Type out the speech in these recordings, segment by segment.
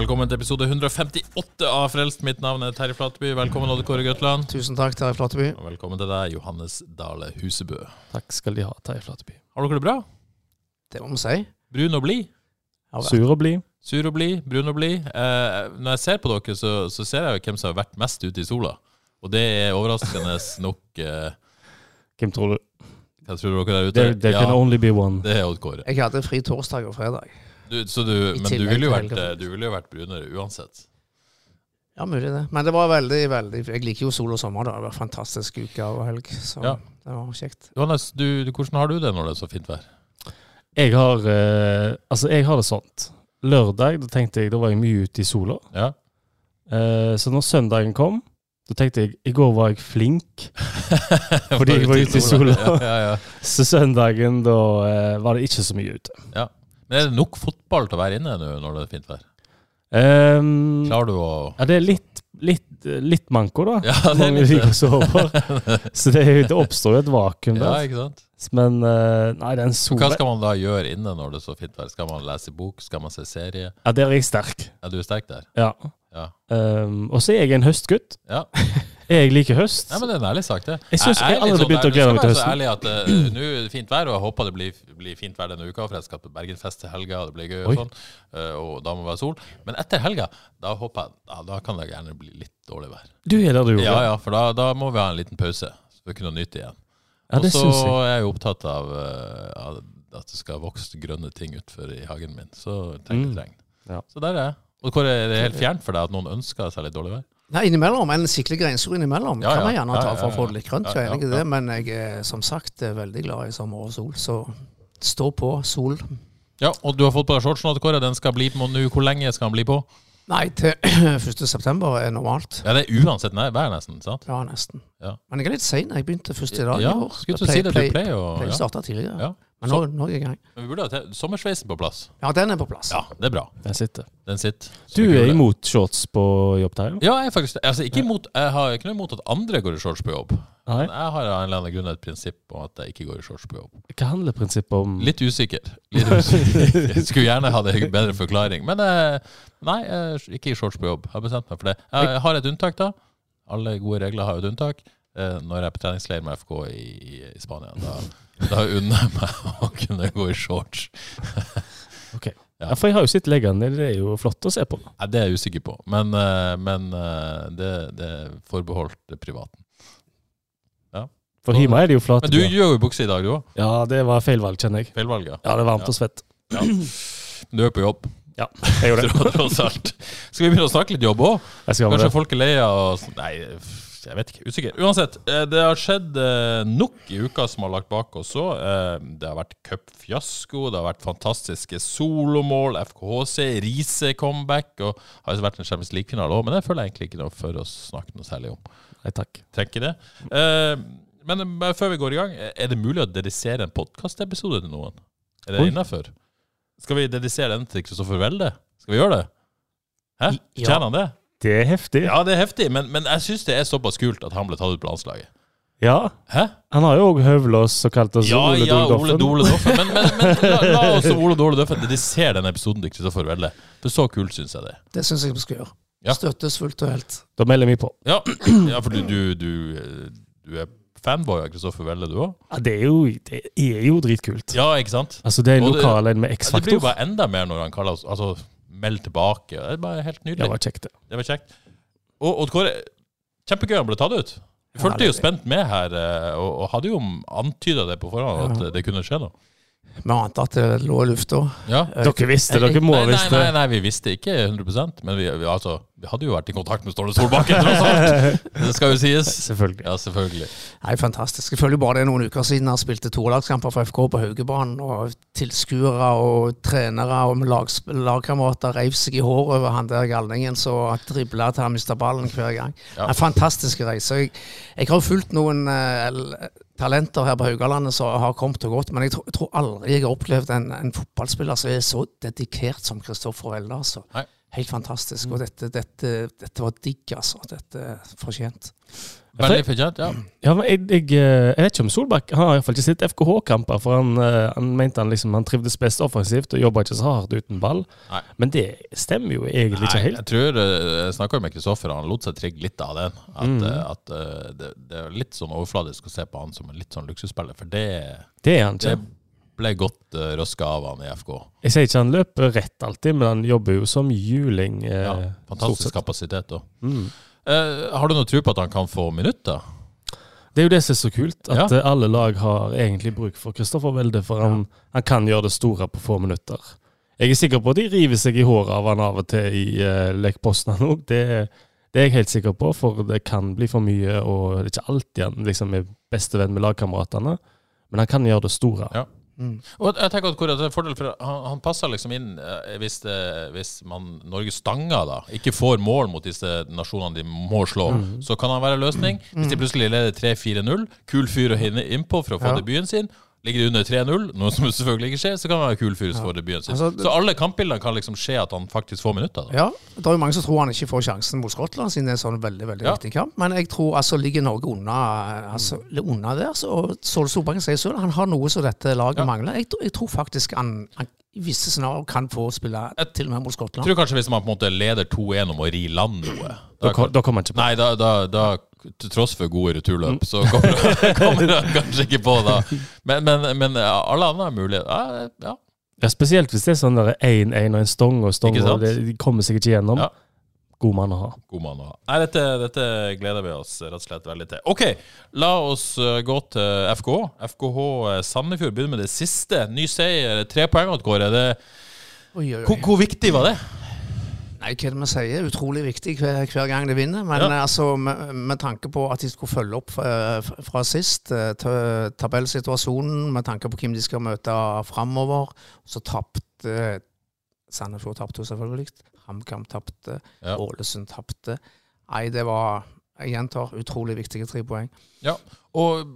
Velkommen til episode 158 av Frelst. Mitt navn er Terje Flateby. Velkommen, Odd Kåre Grøtland. Tusen takk, Terje Flateby. Og velkommen til deg, Johannes Dale Husebø. Takk skal de ha, Terje Flateby. Har dere det bra? Det må vi si. Brun og blid? Sur og blid. Sur og blid? Brun og blid? Eh, når jeg ser på dere, så, så ser jeg jo hvem som har vært mest ute i sola. Og det er overraskende nok eh, Hvem tror du? Hva tror dere der ute? There, there can only be one. det er Odd Kåre. Jeg hadde fri torsdag og fredag. Du, så du, men du ville jo vært, du ville jo vært brunere uansett. Ja, mulig det. Men det var veldig, veldig Jeg liker jo sol og sommer, da. Det var fantastisk uke og helg. Så Ja. det var kjekt. Johannes, du, hvordan har du det når det er så fint vær? Jeg har eh, Altså, jeg har det sånt. Lørdag da tenkte jeg, da var jeg mye ute i sola. Ja? Eh, så når søndagen kom, da tenkte jeg i går var jeg flink. Fordi jeg var ute i sola. Ja, ja, ja. Så søndagen, da eh, var det ikke så mye ute. Men er det nok fotball til å være inne nå når det er fint vær? Um, Klarer du å ja, det er litt, litt, litt manko, da. Ja, det er litt liker Sover. Så det, det oppstår jo et vakuum der. Ja, ikke sant? Men eh, nei, den Hva skal man da gjøre inne når det er så fint vær? Skal man lese bok? Skal man se serie? Ja, der er jeg sterk. Ja, du er sterk der? Ja. Ja. Um, og så er jeg en høstgutt. ja. Jeg liker høst. Nei, men det er en ærlig sak, det. Jeg synes jeg litt allerede sånn begynte å glede meg til høsten. ærlig at eh, nå er det fint vær, og jeg håper det blir, blir fint vær denne uka, for jeg skal på Bergenfest til helga, og det blir gøy og Oi. sånn, uh, og da må det være sol. Men etter helga, da håper jeg ja, Da kan det gjerne bli litt dårlig vær. Du er der, du. gjorde. Ja, ja, for da, da må vi ha en liten pause, så vi kan nyte igjen. Ja, det og så jeg. er jeg jo opptatt av, uh, at det skal vokse grønne ting utfor i hagen min. Så trenger Mm. regn. Ja. Så der er jeg. Og hvor er det helt fjernt for deg at noen ønsker seg litt dårlig vær? Nei, innimellom. En skikkelig grenseord innimellom Ja, kan ja. man gjerne Ja, ta ja, for å få det litt grønt. Ja, Jeg er enig i det, men jeg er som sagt er veldig glad i sommer og sol. Så stå på, sol. Ja, og du har fått på deg shortsen, Kåre. Den skal bli på nå. Hvor lenge skal den bli på? Nei, til 1. september er normalt. Ja, det er uansett nær- vær, nesten. sant? Ja, nesten. Ja. Men jeg er litt sein. Jeg begynte først i dag. Ja, i år. skulle til å si det. Du Play- pleier å play, play, ja. starte tidligere. Ja. Men nå, nå er jeg i gang. Men vi burde ha te- sommersveisen på plass. Ja, den er på plass. Ja, det er bra. Den sitter. Den sitter. Så Du er imot shorts på jobb, Terje? Ja, jeg er faktisk altså, ikke imot, Jeg har ikke noe imot at andre går i shorts på jobb. Nei? Men jeg har av en eller annen grunn et prinsipp om at jeg ikke går i shorts på jobb. Hva handler prinsippet om? Litt usikker. Litt usikker. Jeg skulle gjerne hatt en bedre forklaring. Men eh, nei, jeg er ikke i shorts på jobb. Jeg har bestemt meg for det. Jeg har et unntak, da. Alle gode regler har jo et unntak. Eh, Når jeg er på treningsleir med FK i, i- i Spania, da, da unner jeg meg å kunne gå i shorts. Ok. Ja. Ja, for jeg har jo sett leggene. Det er jo flott å se på. Nei, det er jeg usikker på, men, eh, men eh, det, det er forbeholdt privaten. For hjemme er det jo flate. Men du gjør jo bukse i dag, du òg. Ja, det var feil valg, kjenner jeg. Feilvalg, ja. Ja, det er varmt og svett. Du er på jobb, Ja, jeg gjorde det. tross alt. Skal vi begynne å snakke litt jobb òg? Kanskje det. folk er lei av Nei, jeg vet ikke. Usikker. Uansett, eh, det har skjedd eh, nok i uka som har lagt bak oss òg. Det har vært cupfiasko, det har vært fantastiske solomål, FKHC, Riise-comeback, og har jo vært en Champions League-finale òg, men det føler jeg egentlig ikke noe for å snakke noe særlig om. Nei, takk. Tenker det. Eh, Men eh, før vi går i gang, er det mulig å dedisere en podkastepisode til noen? Er det innafor? Skal vi dedisere den til Kristoffer Welde? Skal vi gjøre det? Hæ? Ja. Tjener han det? Det er heftig. Ja, det er heftig, men, men jeg syns det er såpass kult at han ble tatt ut på landslaget. Ja. Hæ? Han har jo òg høvla oss og kalt oss Ja, Ole ja, Dole Ole Doffen. Dole Doffen. Men, men, men la, la oss Ole Dole Doffen De ser den episoden til Kristoffer Welde. For så kult syns jeg det. Det syns jeg vi skal gjøre. Ja. Støttes fullt og helt. Da melder vi på. Ja, ja for du, du, du, du er fanboy av Kristoffer Welde, du òg? Ja, det er jo, det er jo dritkult. Ja, ikke sant? Altså, det er lokalen med Ja, Det blir jo bare enda mer når han kaller oss Altså, meld tilbake. Det er bare helt Det nydelig. var kjekt, det. Det var kjekt. Og Odd Kåre, kjempegøy han ble tatt ut. Ja, fulgte jo spent med her, eh, og, og hadde jo antyda det på forhånd, at det kunne skje noe. Vi ante at det lå i lufta. Ja. Dere visste, dere må Nei, nei, visste. nei, nei, vi visste ikke 100 men vi, vi, altså, vi hadde jo vært i kontakt med Ståle Solbakken. Det skal jo sies. Selvfølgelig. Ja, selvfølgelig. Nei, fantastisk. Jo bare det er noen uker siden jeg spilte tolagskamper for FK på Haugebanen. Og tilskuere og trenere og lag, lagkamerater reiv seg i håret over han der galningen som dribla til han mista ballen hver gang. Ja. En fantastisk reise. Jeg, jeg har fulgt noen eh, talenter her på Haugalandet som har kommet og gått, men jeg, tror- jeg tror aldri jeg har opplevd en, en fotballspiller som er så dedikert som Kristoffer Welde. Altså. Helt fantastisk. Og dette, dette, dette var digg, altså. Dette fortjent. Veldig fortjent, ja. Ja, men jeg, jeg, eh, jeg vet ikke om Solbakk Han har iallfall ikke sett FKH-kamper, for han, eh, han mente han liksom Han trivdes best offensivt og jobba ikke så hardt uten ball. Nei. Men det stemmer jo egentlig ikke Nei, helt. jeg tror eh, Jeg snakka med Kristoffer, han lot seg trigge litt av den. At, Mm. at det, det er litt sånn overfladisk å se på han som en litt sånn luksusspiller, for det, Det er han det ble godt uh, røska av han i FK. Jeg sier ikke han løper rett alltid, men han jobber jo som juling. Eh, Ja, fantastisk kapasitet òg. Mm. Har du noe tro på at han kan få minutter? Det er jo det som er så kult, at Ja. eh, alle lag har egentlig bruk for Kristoffer Welde, for han, han kan gjøre det store på få minutter. Jeg er sikker på at de river seg i håret av han av og til i uh, Lek Poznan òg. Det, det er jeg helt sikker på, for det kan bli for mye, og det er ikke alltid han liksom er bestevenn med lagkameratene. Men han kan gjøre det store. Ja. Og jeg tenker at Kåre, det er en fordel for Han, han passer liksom inn eh, hvis, det, hvis man Norge stanger da ikke får mål mot disse nasjonene de må slå. Så kan han være løsning. Hvis de plutselig leder 3-4-0, kul fyr å hinne innpå for å få Ja. debuten sin. Ligger de under 3-0, noe som selvfølgelig ikke skjer, så kan han være kul fyr får debuten sin. Altså, så alle kampbildene kan liksom skje at han faktisk får minutter. da Ja, det er jo mange som tror han ikke får sjansen mot Skottland, siden det er en sånn veldig veldig Ja. viktig kamp. Men jeg tror altså ligger Norge unna, altså, unna der, så og Ståle Solbakken sier selv han har noe som dette laget Ja. mangler. Jeg, tror- jeg tror faktisk han, han i visse scenarioer kan få spille til og med mot Jeg Skottland. tror kanskje hvis man på en måte leder 2-1 om å ri land noe Da, ko- da kommer han ikke på. Nei, da, da, da til tross for gode returløp, så kommer, kommer han kanskje ikke på da. Men, men, men ja, alle andre har mulighet. Ja, ja. Ja, spesielt hvis det er sånn 1-1 og en stong og stong, og det, de kommer seg ikke gjennom. Ja. God mann å ha. God mann å ha. Nei, dette, dette gleder vi oss rett og slett veldig til. OK, la oss uh, gå til FKH. FKH uh, Sandefjord begynner med det siste. Ny seier, tre poeng oi, oi. hvor, hvor viktig var det? Nei, hva er det vi sier? Utrolig viktig hver, hver gang de vinner. Men Ja. eh, altså, med, med tanke på at de skulle følge opp fra, fra sist, eh, tabellsituasjonen, med tanke på hvem de skal møte framover, så tapte Sandefjord tapte selvfølgelig. HamKam tapte. Ja. Ålesund tapte. Nei, det var Jeg gjentar, utrolig viktige tre poeng. Ja, og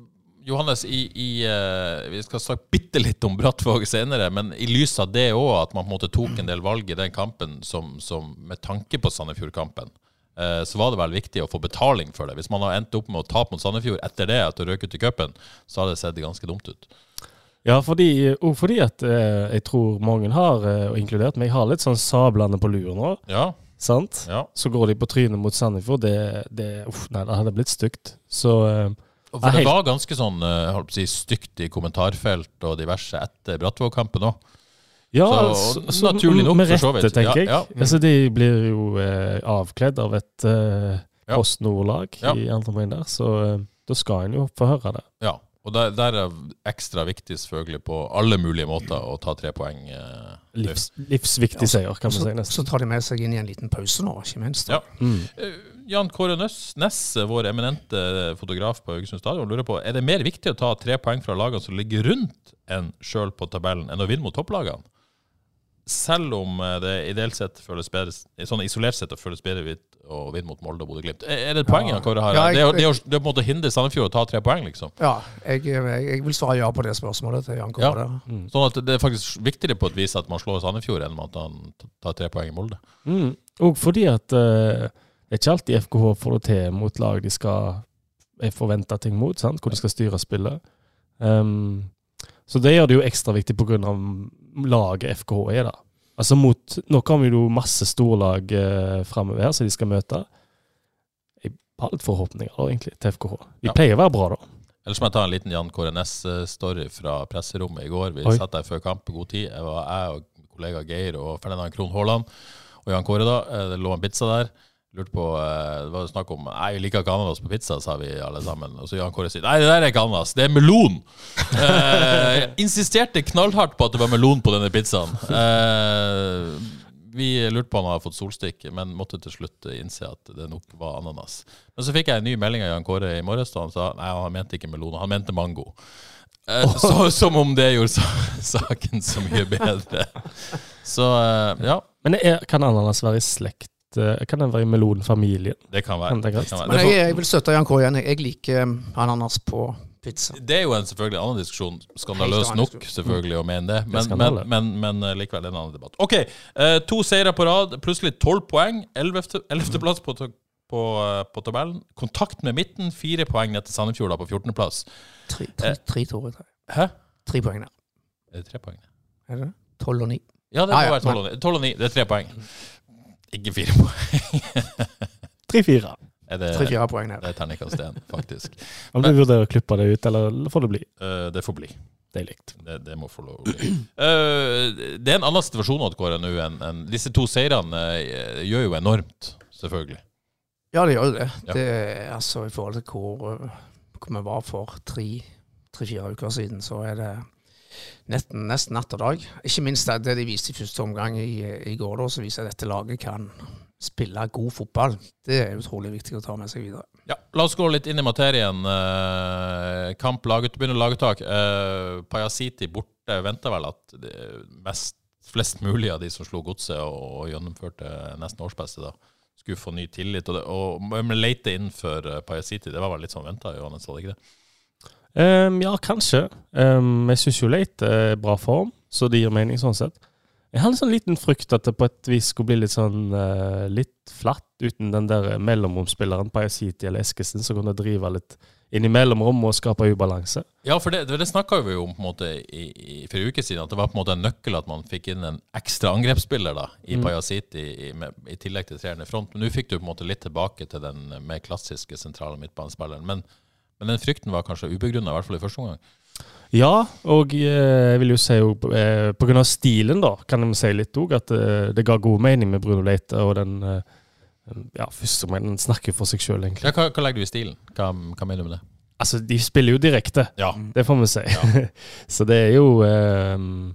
Johannes, i, i, uh, vi skal snakke bitte litt om Brattvåg senere, men i lys av det òg, at man på en måte tok en del valg i den kampen som, som med tanke på Sandefjord-kampen, uh, så var det vel viktig å få betaling for det. Hvis man har endt opp med å tape mot Sandefjord etter det, at du røk ut i cupen, så har det sett ganske dumt ut. Ja, fordi, og fordi at eh, jeg tror mange har, eh, og inkludert meg, har litt sånn sablende på lur nå. Ja, Sant? ja. Så går de på trynet mot Sandefjord. Det, det, uff, nei, det hadde blitt stygt. Så eh, For det var ganske sånn eh, si, stygt i kommentarfelt og diverse etter Brattvåg-kampen òg. ja, Så- naturlig nok, med for så rette, vidt. tenker Ja, jeg. ja. Altså, de blir jo eh, avkledd av et eh, Post Nord-lag Ja. i andre omgang der, så eh, da skal en jo få høre det. Ja, og der, der er ekstra viktig selvfølgelig på alle mulige måter å ta tre poeng. eh. Livs, livsviktig seier, kan man si nesten. så tar de med seg inn i en liten pause nå, ikke minst. Ja. Mm. Eh, Jan Kåre Næss, vår eminente fotograf på Haugesund stadion, lurer på er det mer viktig å ta tre poeng fra lagene som ligger rundt en sjøl på tabellen, enn å vinne mot topplagene? Selv om eh, det ideelt sett føles bedre sånn isolert sett føles bedre å vinne mot Molde og Bodø-Glimt. Er er det poenget? Ja. Kåre har? Ja, her? jeg- det, er, det, er, det er på en måte å hindre Sandefjord å ta tre poeng, liksom. Ja, jeg, jeg, jeg vil svare ja på det spørsmålet til Jan Ja. Kåre. Sånn at det er faktisk viktigere på et vis at man slår Sandefjord, enn at han tar tre poeng i Molde. Mm. Og fordi at uh, det er ikke alltid FKH får det til mot lag de skal forvente ting mot, sant? hvor de skal styre spillet. Um, så det gjør det jo ekstra viktig pga. laget FKH er, da. Altså mot, Nå kommer vi jo masse storlag eh, framover som de skal møte. Jeg har litt forhåpninger da, egentlig til FKH. De Ja. pleier å være bra, da. Ellers må jeg ta en liten Jan Kåre Næss-story fra presserommet i går. Vi Oi. satt der før kamp i god tid. Jeg, var, jeg og kollega Geir og Ferdinand Krohn Haaland og Jan Kåre da. Eh, Det lå en pizza der. Lurte på, eh, Det var snakk om vi liker ikke ananas på pizza, sa vi alle sammen. Og så Jan Kåre sier nei, det der er ikke ananas, det er melon! Eh, insisterte knallhardt på at det var melon på denne pizzaen. Eh, vi lurte på om han hadde fått solstikk, men måtte til slutt innse at det nok var ananas. Men så fikk jeg en ny melding av Jan Kåre i morges, da han sa nei, han mente ikke melon, han mente mango. Eh, så, som om det gjorde saken så mye bedre. Så eh, ja, Men er, kan ananas være i slekt? Eh, Kan den være i melonfamilien? det kan være. Det kan være. Men jeg, jeg vil støtte Jan K. igjen. Jeg liker um, ananas på pizza. det er jo en selvfølgelig annen diskusjon. Skandaløs nok, selvfølgelig, å mene det. Men, men, men, men eh, likevel en annen debatt. OK. eh, to seire på rad, plutselig tolv poeng. Ellevteplass på, på, på tabellen. Kontakt med midten, fire poeng ned til Sandefjord på 14.-plass. Tre, tre, tre, jeg. Hæ? Tre poeng der. Er det tre poeng? Er det det? Tolv og ni. Ja, det må ja, være 12 og 9. 12 og 9. Det er tre poeng. Ikke fire poeng. Tre-fire. Er det, Tre-fire poeng der. det er terningkast én, faktisk. Om du vurderer å klippe det ut, eller får det bli? Uh, det får bli. Det er likt. Det, det må få lov å bli. Uh, det er en annen situasjon Odd nå enn en, Disse to seirene uh, gjør jo enormt, selvfølgelig. Ja, det gjør jo det. Ja. det altså, I forhold til hvor, hvor vi var for tre- tre-fire uker siden, så er det nesten, nesten natt og dag. Ikke minst det, de viste i første omgang i, i går, da, som viser at dette laget kan spille god fotball. Det er utrolig viktig å ta med seg videre. Ja, La oss gå litt inn i materien. Eh, kamp, laget, begynner laguttak. Eh, Pajasiti borte. venter vel at mest, flest mulig av de som slo godset og, og gjennomførte nesten årsbeste, da, skulle få ny tillit. Og, det, og og leite innenfor uh, Pajasiti, det var vel litt sånn venta, Johannes, var det ikke det? Ehm, ja, kanskje. Um, jeg syns jo Leite er bra form, så det gir mening sånn sett. Jeg har en sånn liten frykt at det på et vis skulle bli litt sånn uh, litt flatt uten den der mellomromspilleren Pajasiti eller Eskesen som kunne drive litt inn i mellomrom og skape ubalanse. Ja, for det, det snakka vi jo om på en måte i, i, for uke siden, at det var på en måte en nøkkel at man fikk inn en ekstra angrepsspiller da, i Mm. Pajasiti i, med, i tillegg til treeren i front. Men nå fikk du på en måte litt tilbake til den mer klassiske sentrale midtbanespilleren. Men, men den frykten var kanskje ubegrunna, i hvert fall i første omgang. Ja, og eh, jeg vil jo si jo eh, på grunn av stilen, da, kan jeg si litt òg, at eh, det ga god mening med Bruno Leite. Og den ja, første den snakker for seg sjøl, egentlig. Ja, hva, hva legger du i stilen? Hva, hva mener du med det? Altså, de spiller jo direkte. Ja. Det får vi si. så det er jo um,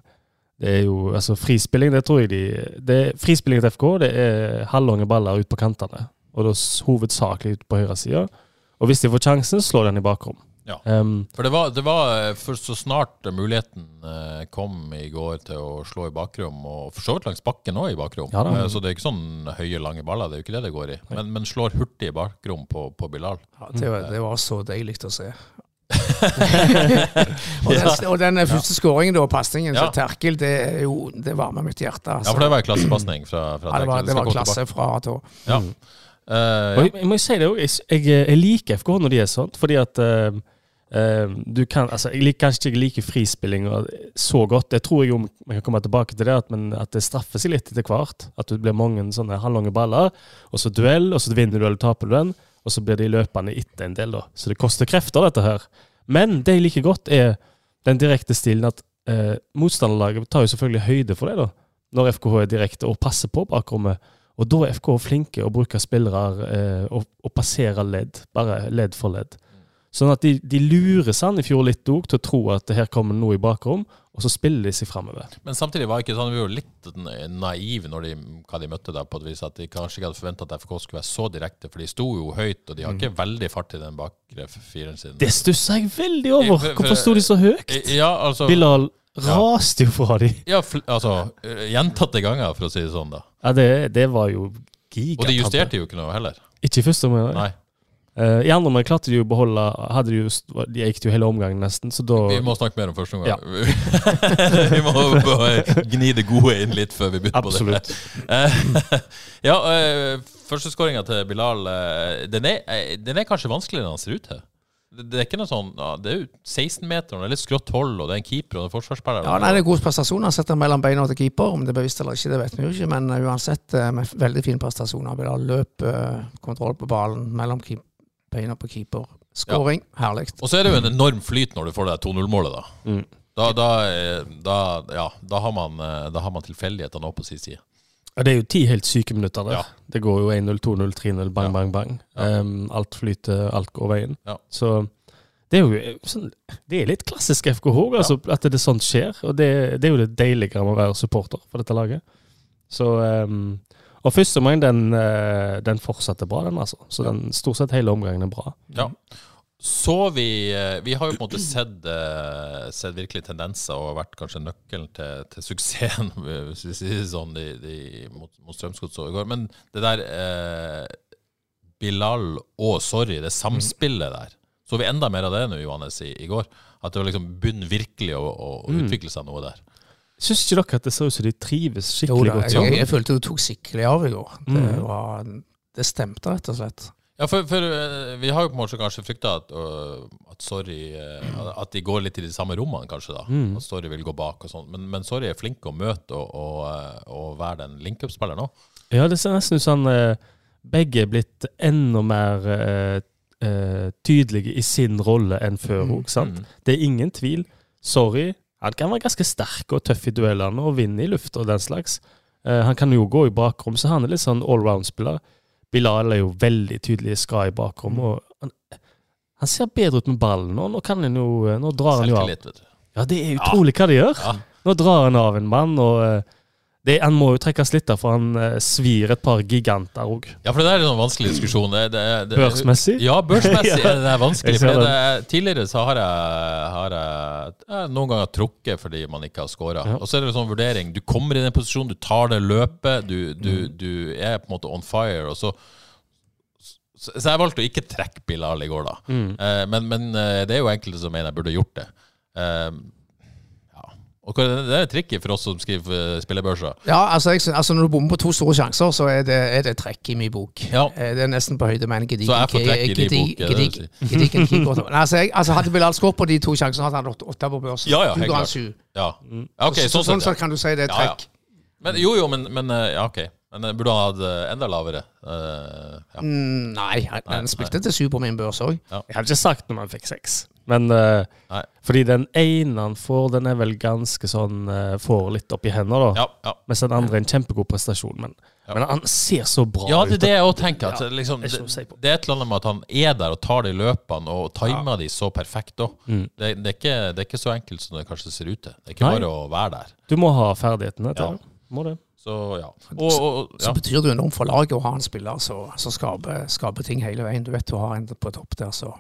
Det er jo Altså, frispilling, det tror jeg de det, Frispilling til FK, det er halvlange baller ut på kantene. Og da hovedsakelig ut på høyresida. Og hvis de får sjansen, slår den i bakrom. Ja. Um, For det var, det var eh, for så snart muligheten eh, kom i går til å slå i bakrom, og for så vidt langs bakken òg i bakrom, Ja. Eh, så det er ikke sånn høye, lange baller, det er jo ikke det det går i. Men, men slår hurtig i bakrom på, på Bilal. Ja, det, var, det var så deilig å se. og, den, og den første skåringen da, pasningen Ja. til Terkel, det, er jo, det varmer mitt hjerte. Ja, Altså. for det var en klassepasning fra, fra Ja, det var, det var klasse fra A til Å. Ja. Ja. jeg, må jo si det òg, jeg, jeg, liker FK når de er sånn, fordi at uh, du kan Altså, jeg liker kanskje ikke like frispilling så godt. Jeg tror jeg jo vi kan komme tilbake til det, at, men at det straffer seg litt etter hvert. At det blir mange sånne halvlange baller, og så duell, og så vinner du eller taper du den, og så blir de løpende etter en del, da. Så det koster krefter, dette her. Men det jeg liker godt, er den direkte stilen at eh, motstanderlaget tar jo selvfølgelig høyde for det, da. Når FKH er direkte og passer på bakrommet. Og da er FK flinke å bruke spillere eh, og, og passere ledd, bare ledd for ledd. Sånn at de, de lurer Sandefjord litt òg til å tro at det her kommer noe i bakrom, og så spiller de seg framover. Men samtidig var ikke sånn, vi var litt naive når de, hva de møtte der, på et vis at de kanskje ikke hadde forventa at FK skulle være så direkte, for de sto jo høyt, og de har ikke veldig fart i den bakre fireren sin. Det stusser jeg veldig over! For- for- Hvorfor sto de så høyt? Ja, altså Bilal raste jo fra de. Ja, altså eh, gjentatte ganger, for å si det sånn, da. Ja, det, det var jo gigatabbe. Og de justerte jo ikke noe heller. Ikke i første omgang. Eh, I andre omgang klarte de jo å beholde hadde de, just, de gikk jo hele omgangen nesten, så da Vi må snakke mer om første omgang. vi må bare gni det gode inn litt før vi begynner Absolutt. på det. Absolutt ja, uh, førsteskåringa til Bilal, eh, den, er, eh, den er kanskje vanskeligere enn han ser ut til. Det, det er ikke noe sånn ja, Det er jo 16-meter, og det er litt skrått hold, og det er en keeper og en forsvarsspiller. Ja, nei, det er god prestasjon. Han setter mellom beina til keeper. Om det er bevisst eller ikke, det vet vi jo ikke. Men uh, uansett, uh, med veldig fin prestasjon. Han vil ha løp, uh, kontroll på ballen mellom keep, beina på keeper. Skåring. Herlig. Og så er det jo en enorm flyt når du får det 2-0-målet, da. Mm. Da, da, eh, da, ja, da har man, eh, da har man tilfeldighetene også på sin side. Ja, det er jo ti helt syke minutter der. Ja. Det går jo 1-0, 2-0, 3-0, bang, Ja. bang, bang. Ja. Um, alt flyter, alt går veien. Så det er jo sånn, Det er litt klassisk FKH, altså, at det sånt skjer. Og det, det er jo det deilige med å være supporter for dette laget. Så um, Og første omgang, den, eh, den fortsatte bra, den, altså. Så den stort sett hele omgangen er bra. Ja. Så vi eh, Vi har jo på en måte sett, eh, sett virkelig tendenser og vært kanskje nøkkelen til, til suksessen, hvis vi sier det sånn, de, de, mot, mot Strømsgodset i går. Men det der eh, Bilal og Sorry, det samspillet der. Så vi enda mer av det nå, Johannes, i, i går. At det var liksom begynner virkelig å, å, Mm. utvikle seg noe der. Syns ikke dere at det ser ut som de trives Jo skikkelig da, godt jeg, sammen? jeg følte du tok skikkelig av i går. Det, Mm. var, det stemte, rett og slett. Ja, for, for eh, vi har jo på en måte kanskje frykta at, at Sorry eh, At de går litt i de samme rommene, kanskje. da Mm. At Sorry vil gå bak og sånn. Men, men Sorry er flink å møte og, og, eh, og være den link-up-spilleren òg. Ja, det ser nesten ut som begge er blitt enda mer uh, tydelige i sin rolle enn før Mm, òg, sant? mm. Det er ingen tvil. Sorry, han kan være ganske sterk og tøff i duellene og vinne i lufta og den slags. Uh, han kan jo gå i bakrom, så han er litt sånn allround-spiller. Bilal er jo veldig tydelig skal i bakrom. og han, han ser bedre ut med ballen nå. Nå, kan han jo, eh, nå drar han jo av. Ja, det er utrolig hva de gjør. Nå drar han av en mann, og eh, det, han må jo trekkes litt der, for han eh, svir et par giganter òg. Ja, for det er en sånn vanskelig diskusjon. Det, det, det, Børsmessig? Ja, børsmessig Ja. er det vanskelig. For er- tidligere så har jeg, har jeg, jeg noen ganger trukket fordi man ikke har scora. Ja. Og så er det en sånn vurdering. Du kommer i den posisjonen, du tar det løpet, du, du, Mm. du er på en måte on fire, og så så så jeg valgte å ikke trekke Bilal i går, da. Mm. Eh, men, men eh, det er jo enkelte som mener jeg burde gjort det. Eh. Og det er trikket for oss som skriver eh, spillebørser. Ja, altså, jeg, altså Når du bommer på to store sjanser, så er det, er det trekk i min bok. Ja. Eh, Det er nesten på høyde med en gedigen Så jeg får trekk i din bok, er det du. Altså, jeg, altså, hadde Bilal skåret på de to sjansene, hadde han åtte, på børsen. Ja, ja, du helt ga han klart. sju. Ja. Okay, Ja, så, sånn, sånn ja. kan du si det er Ja, ja. trekk. Men, jo, jo, men, men eh, Ja, OK. Men eh, burde han hatt eh, enda lavere? Uh, ja. Mm, nei, han, Nei, han spilte til syv på min børs òg. Jeg hadde ikke sagt når man fikk seks, men uh, fordi den ene han får, den er vel ganske sånn uh, Får litt opp i hendene, da. Ja, ja. Mens den andre er en kjempegod prestasjon. Men, Ja. men han ser så bra ja, det ut. er det jeg òg tenker. At, Ja, liksom, det det, er et eller annet med at han er der og tar de løpene og timer de så perfekt òg. Mm. Det, det, det er ikke så enkelt som det kanskje ser ut til. Det er ikke Nei. bare å være der. Du må ha ferdighetene til Ja. det. Må det. Så ja. Og, og, Så betyr det jo enormt for laget å ha en spiller som skaper, skaper ting hele veien. Du vet du har en på topp der, så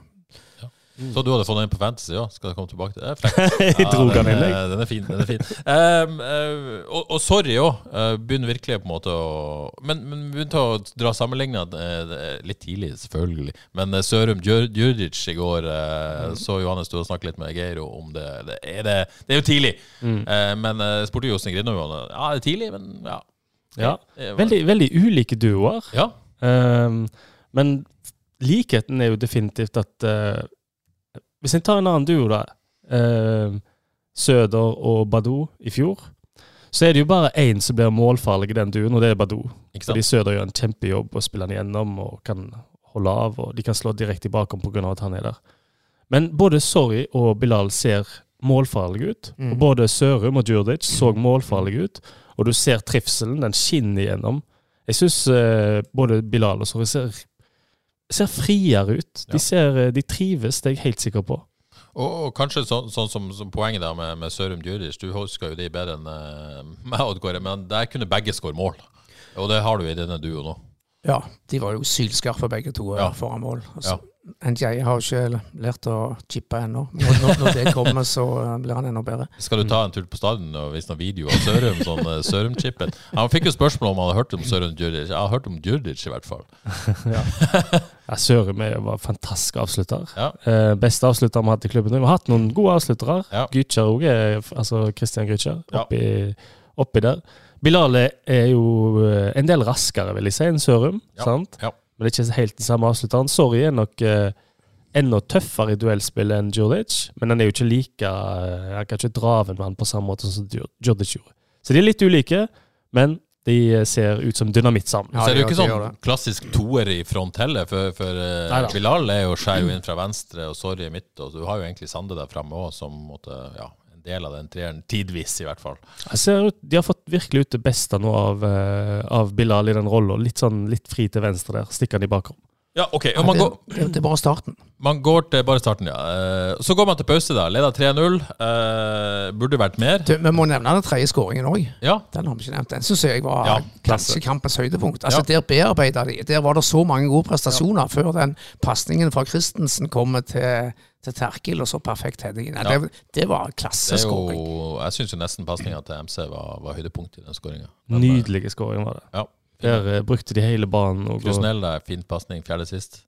Så du hadde fått den på Fantasy, ja? Skal jeg komme tilbake til det? Jeg dro den, den er, den er fin. den er fin um, uh, og, og sorry òg. begynner virkelig på en måte å Men, men begynte å dra sammenligna litt tidlig, selvfølgelig. Men uh, Sørum Djur- Djurdjic i går Mm. eh, Så Johannes, du har snakket litt med Geiro om det. Det er, det, det er jo tidlig. Mm. Eh, men uh, spurte Jostein det. Ja, det er tidlig, men ja. Ja. Veldig, veldig ulike duoer. Ja. Um, men likheten er jo definitivt at eh, Hvis en tar en annen duo, da. Eh, Søder og Badou i fjor. Så er det jo bare én som blir målfarlig i den duoen, og det er Badou. Fordi? Søder gjør en kjempejobb og spiller han gjennom og kan holde av. Og de kan slå direkte i bakom pga. at han er der. Men både Sorry og Bilal ser målfarlige ut. Mm. Og både Sørum og Djurdic så målfarlige ut. Og du ser trivselen, den skinner igjennom. Jeg syns både Bilal og Sorry ser, ser friere ut. De, ser, eh, de trives, det er jeg helt sikker på. Og, og kanskje sånn, sånn som, som poenget der med, med Sørum Djuric, du husker jo de bedre enn uh, meg, Oddgård, men der kunne begge skåre mål. Og det har du i denne duoen nå. ja, de var jo sylskarpe begge to eh, Ja. foran mål. Altså, Ja. NJ har jo ikke lært å chippe ennå. Når, når, det kommer, så eh, blir han enda bedre. Skal du ta en tur på stadion og vise noen video av Sørum? sånn uh, Sørum-chippen? Han fikk jo spørsmål om han hadde hørt om Sørum Djuric. Jeg har hørt om Djuric, i hvert fall. Ja, Sørum er jo bare fantastisk avslutter. Ja. Eh, beste avslutter vi har hatt i klubben. Vi har hatt noen gode avsluttere. Ja. Gytjer òg, altså Christian Gytjer, oppi, oppi der. Bilal er- jo eh, en del raskere, vil jeg si, enn Sørum. Ja. sant? Ja. Men det er ikke helt den samme avslutteren. Sorry er nok eh, enda tøffere i duellspill enn Djurdic, men han er jo ikke like eh, Han kan ikke dra av en mann på samme måte som Djur- Djurdic gjorde. Så de er litt ulike, men de eh, ser ut som dynamitt sammen. Ja, så er det jo ikke sånn klassisk toer i front heller, for, for uh, Bilal er jo skjær inn fra venstre og Sorry i midt, og du har jo egentlig Sande der framme òg, som måtte, ja, en del av den treeren, tidvis i hvert fall. Ut, De har fått virkelig ut det beste nå av, eh, av Bilal i den rolla. Litt sånn litt fri til venstre der. Stikker han i bakrom. Ja, OK. Ja, man det, går det, det er bare starten. Man går til bare starten, ja. Eh, Så går man til pause, da. Leder 3-0. Eh, burde vært mer. Du, vi må nevne den tredje skåringen òg. Ja. Den har vi ikke nevnt. Den syns jeg var Ja, klassekampens høydepunkt. Altså Ja. Der bearbeida de. Der var det så mange gode prestasjoner før den pasningen fra Christensen kommer til, til Terkel, og så perfekt heading. Ja. Det, det var Det klasseskåring. Jeg syns jo nesten pasninga til MC var, var høydepunkt i den skåringa. Nydelige skåring var det. Ja. Der eh, brukte de hele banen. Og, Krusnell da. fin pasning, fjerde sist.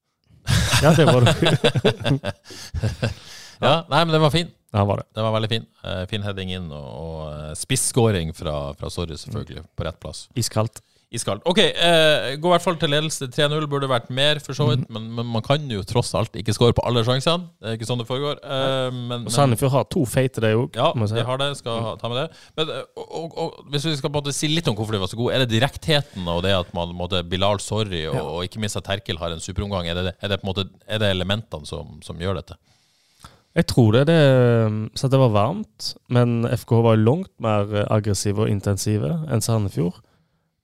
ja, det var det. Ja, nei, men den var fin. Ja, var det. Den var veldig fin. Uh, fin heading inn, og, og eh, spisskåring fra, fra Sorry, selvfølgelig, på rett plass. Iskaldt. Iskaldt. OK, eh, gå i hvert fall til ledelse. 3-0 burde vært mer, for så vidt, men, men man kan jo tross alt ikke skåre på alle sjansene. Det er ikke sånn det foregår. Eh, men, Og Sandefjord har to feite, det òg. Ja, de har det. Skal ha, ta med det. Men, eh, og, og, og, hvis vi skal på en måte si litt om hvorfor de var så gode, er det direktheten og det at man måtte Bilal Sorry og, og ikke minst at Terkel har en superomgang? Er det, er det på en måte Er det elementene som, som gjør dette? Jeg tror det. det så det var varmt, men FKH var langt mer aggressive og intensive enn Sandefjord.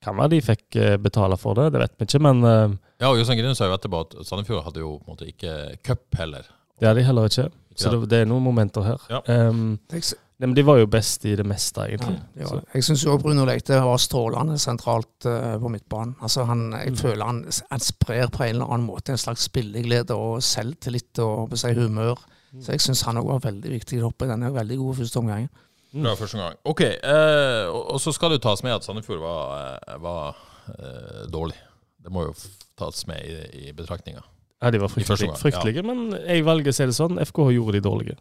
Kan være de fikk eh, betale for det, det vet vi ikke, men eh, Ja, og Jostein Grine sa jo etterpå at Sandefjord hadde jo på en måte ikke cup heller. det hadde de heller ikke. Så det, det er noen momenter her. Ja. Um, nei, men de var jo best i det meste, egentlig. det Så, var, jeg syns òg Bruno Leite var strålende sentralt uh, på midtbanen. Altså han, jeg Mm. føler han, han sprer på en eller annen måte en slags spilleglede og selvtillit og på seg humør. Mm. Så jeg syns han òg var veldig viktig oppe i denne veldig gode første omgangen. Fra første gang. OK. Eh, og, og så skal det jo tas med at Sandefjord var, eh, var eh, dårlig. Det må jo tas med i, i betraktninga. ja, de var I fryktelige, ja. men jeg velger å si det sånn. FKH gjorde de dårlige.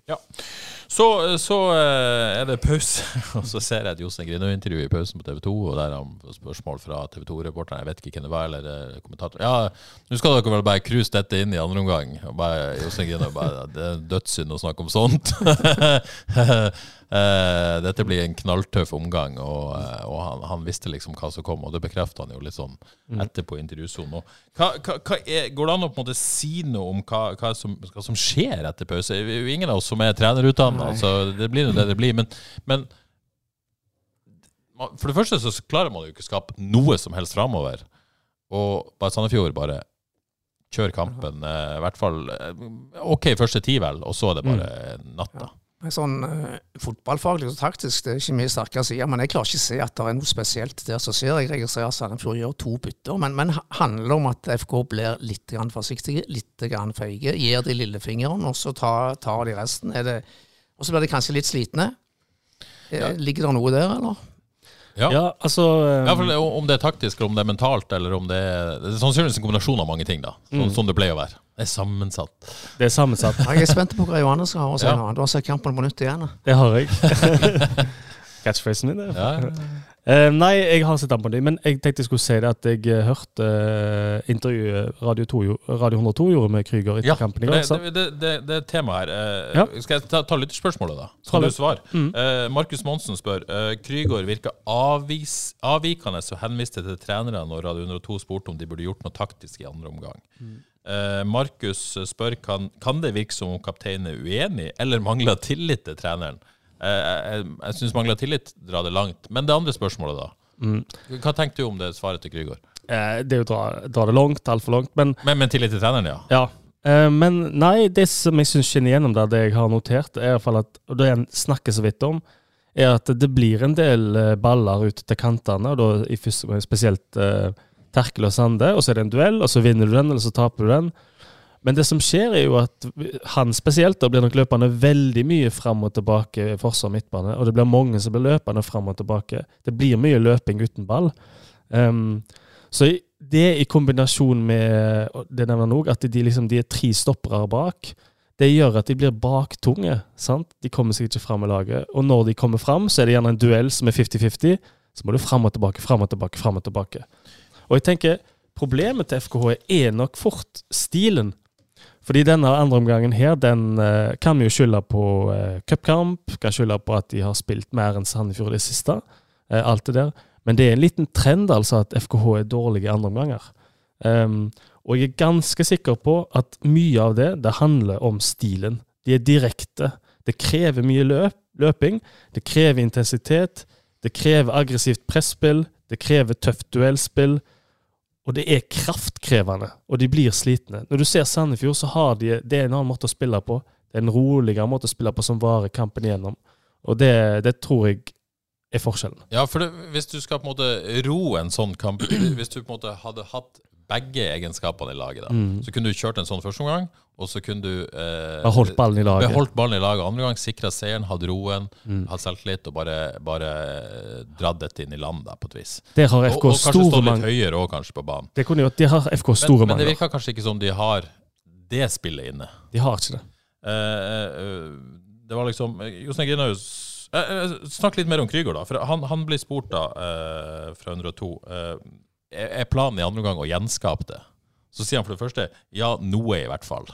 Så, så eh, er det pause, og så ser jeg et Jostein Grino-intervju i pausen på TV 2, og der har han spørsmål fra TV 2-reporteren, jeg vet ikke hvem det var, eller eh, kommentator. Ja, nå skal dere vel bare cruise dette inn i andre omgang. Og Jostein Grino bare Det er dødssynd å snakke om sånt. Eh, Dette blir en knalltøff omgang, og, eh, og han, han visste liksom hva som kom, og det bekrefter han jo litt sånn etterpå i intervjusonen. Er, går det an å på en måte si noe om hva, hva, som, hva som skjer etter pause? Det er jo ingen av oss som er trenerutdanna, altså, det blir jo det det blir. Men, men for det første så klarer man jo ikke å skape noe som helst framover. Og bare Sandefjord bare kjør kampen. eh, I hvert fall OK første ti, vel, og så er det bare natta. Men Sånn eh, Fotballfaglig og taktisk det er ikke mye sterkere å si men jeg klarer ikke å se at det er noe spesielt der som skjer. Jeg registrerer at Sandefjord gjør to bytter, men, men handler om at FK blir litt grann forsiktige, litt grann feige, gir de lillefingeren, og så tar, tar de resten. Er det, og så blir de kanskje litt slitne. Eh, Ja. Ligger det noe der, eller? Ja. Ja, altså um... Ja, for det- Om det er taktisk, eller om det er mentalt, eller om det er Det er sannsynligvis en kombinasjon av mange ting, da. Sånn som det pleier å være. Det er sammensatt. Det er sammensatt. Jeg er spent på hva Johannes skal ha å si Ja. Du har sett kampen på nytt igjen. Det har jeg. Catchphrasen min, det. Ja. Uh, nei, jeg har sett den på det, men jeg tenkte jeg skulle si det at jeg eh, hørte uh, intervjuet Radio, 2, Radio 102 gjorde med Krüger etter Ja, kampen i går. det, det, det, det, det er et tema her. Uh, Ja. Skal jeg ta, ta lytterspørsmålet, da? Så Skal du svare? Mm. Eh, Markus Monsen spør uh, Krüger virka avvis, avvikende og henviste til trenerne når Radio 102 spurte om de burde gjort noe taktisk i andre omgang. Eh, Markus spør kan, kan det virke som om kapteinen er uenig eller mangler tillit til treneren. Eh, jeg jeg syns mangler tillit drar det langt. Men det andre spørsmålet, da? Hva tenker du om det svaret til Krygård? Eh, det er jo å dra, dra det langt, altfor langt, men Men, men tillit til treneren, ja. Ja. Eh, men nei, det som jeg syns skinner gjennom der, det jeg har notert, er i hvert fall at, og det jeg snakker så vidt om, er at det blir en del eh, baller ut til kantene, og da i første spesielt Terkel og Sande, og så er det en duell, og så vinner du den, eller så taper du den. Men det som skjer, er jo at han spesielt da blir nok løpende veldig mye fram og tilbake i forsvar og midtbane, og det blir mange som blir løpende fram og tilbake. Det blir mye løping uten ball. Um, så det i kombinasjon med det nevner han også, at de, liksom, de er tre stoppere bak, det gjør at de blir baktunge. sant? De kommer seg ikke fram i laget. Og når de kommer fram, så er det gjerne en duell som er 50-50. Så må du fram og tilbake, fram og tilbake, fram og tilbake. Og jeg tenker, problemet til FKH er nok fort stilen. Fordi denne andre omgangen her, den uh, kan vi jo skylde på uh, cupkamp, kan skylde på at de har spilt mer enn Sandefjord det siste. Uh, alt det der. Men det er en liten trend altså at FKH er dårlige i andre omganger. Um, og jeg er ganske sikker på at mye av det, det handler om stilen. De er direkte. Det krever mye løp, løping. Det krever intensitet. Det krever aggressivt presspill. Det krever tøft duellspill. Og det er kraftkrevende, og de blir slitne. Når du ser Sandefjord, så har de Det er en annen måte å spille på. Det er en roligere måte å spille på som varer kampen igjennom. Og det, det tror jeg er forskjellen. Ja, for det, hvis du skal på en måte ro en sånn kamp Hvis du på en måte hadde hatt begge egenskapene i laget, da, Mm. så kunne du kjørt en sånn første omgang, og så kunne du eh, Har holdt ballen i laget. Beholdt ballen i laget andre gang, sikra seieren, hatt roen, Mm. hatt selvtillit og bare, bare eh, dratt dette inn i land da, på et vis. Der har Og, FK og kanskje stå stått litt høyere òg, kanskje, på banen. Det kunne jo De har FK Men, store men det virker kanskje ikke som de har det spillet inne. De har ikke det. Eh, eh, det var liksom eh, Jostein Grinaus eh, eh, Snakk litt mer om Krüger, da. For han, han blir spurt da eh, fra 102 eh, Er planen i andre omgang å gjenskape det. Så sier han for det første ja, noe i hvert fall.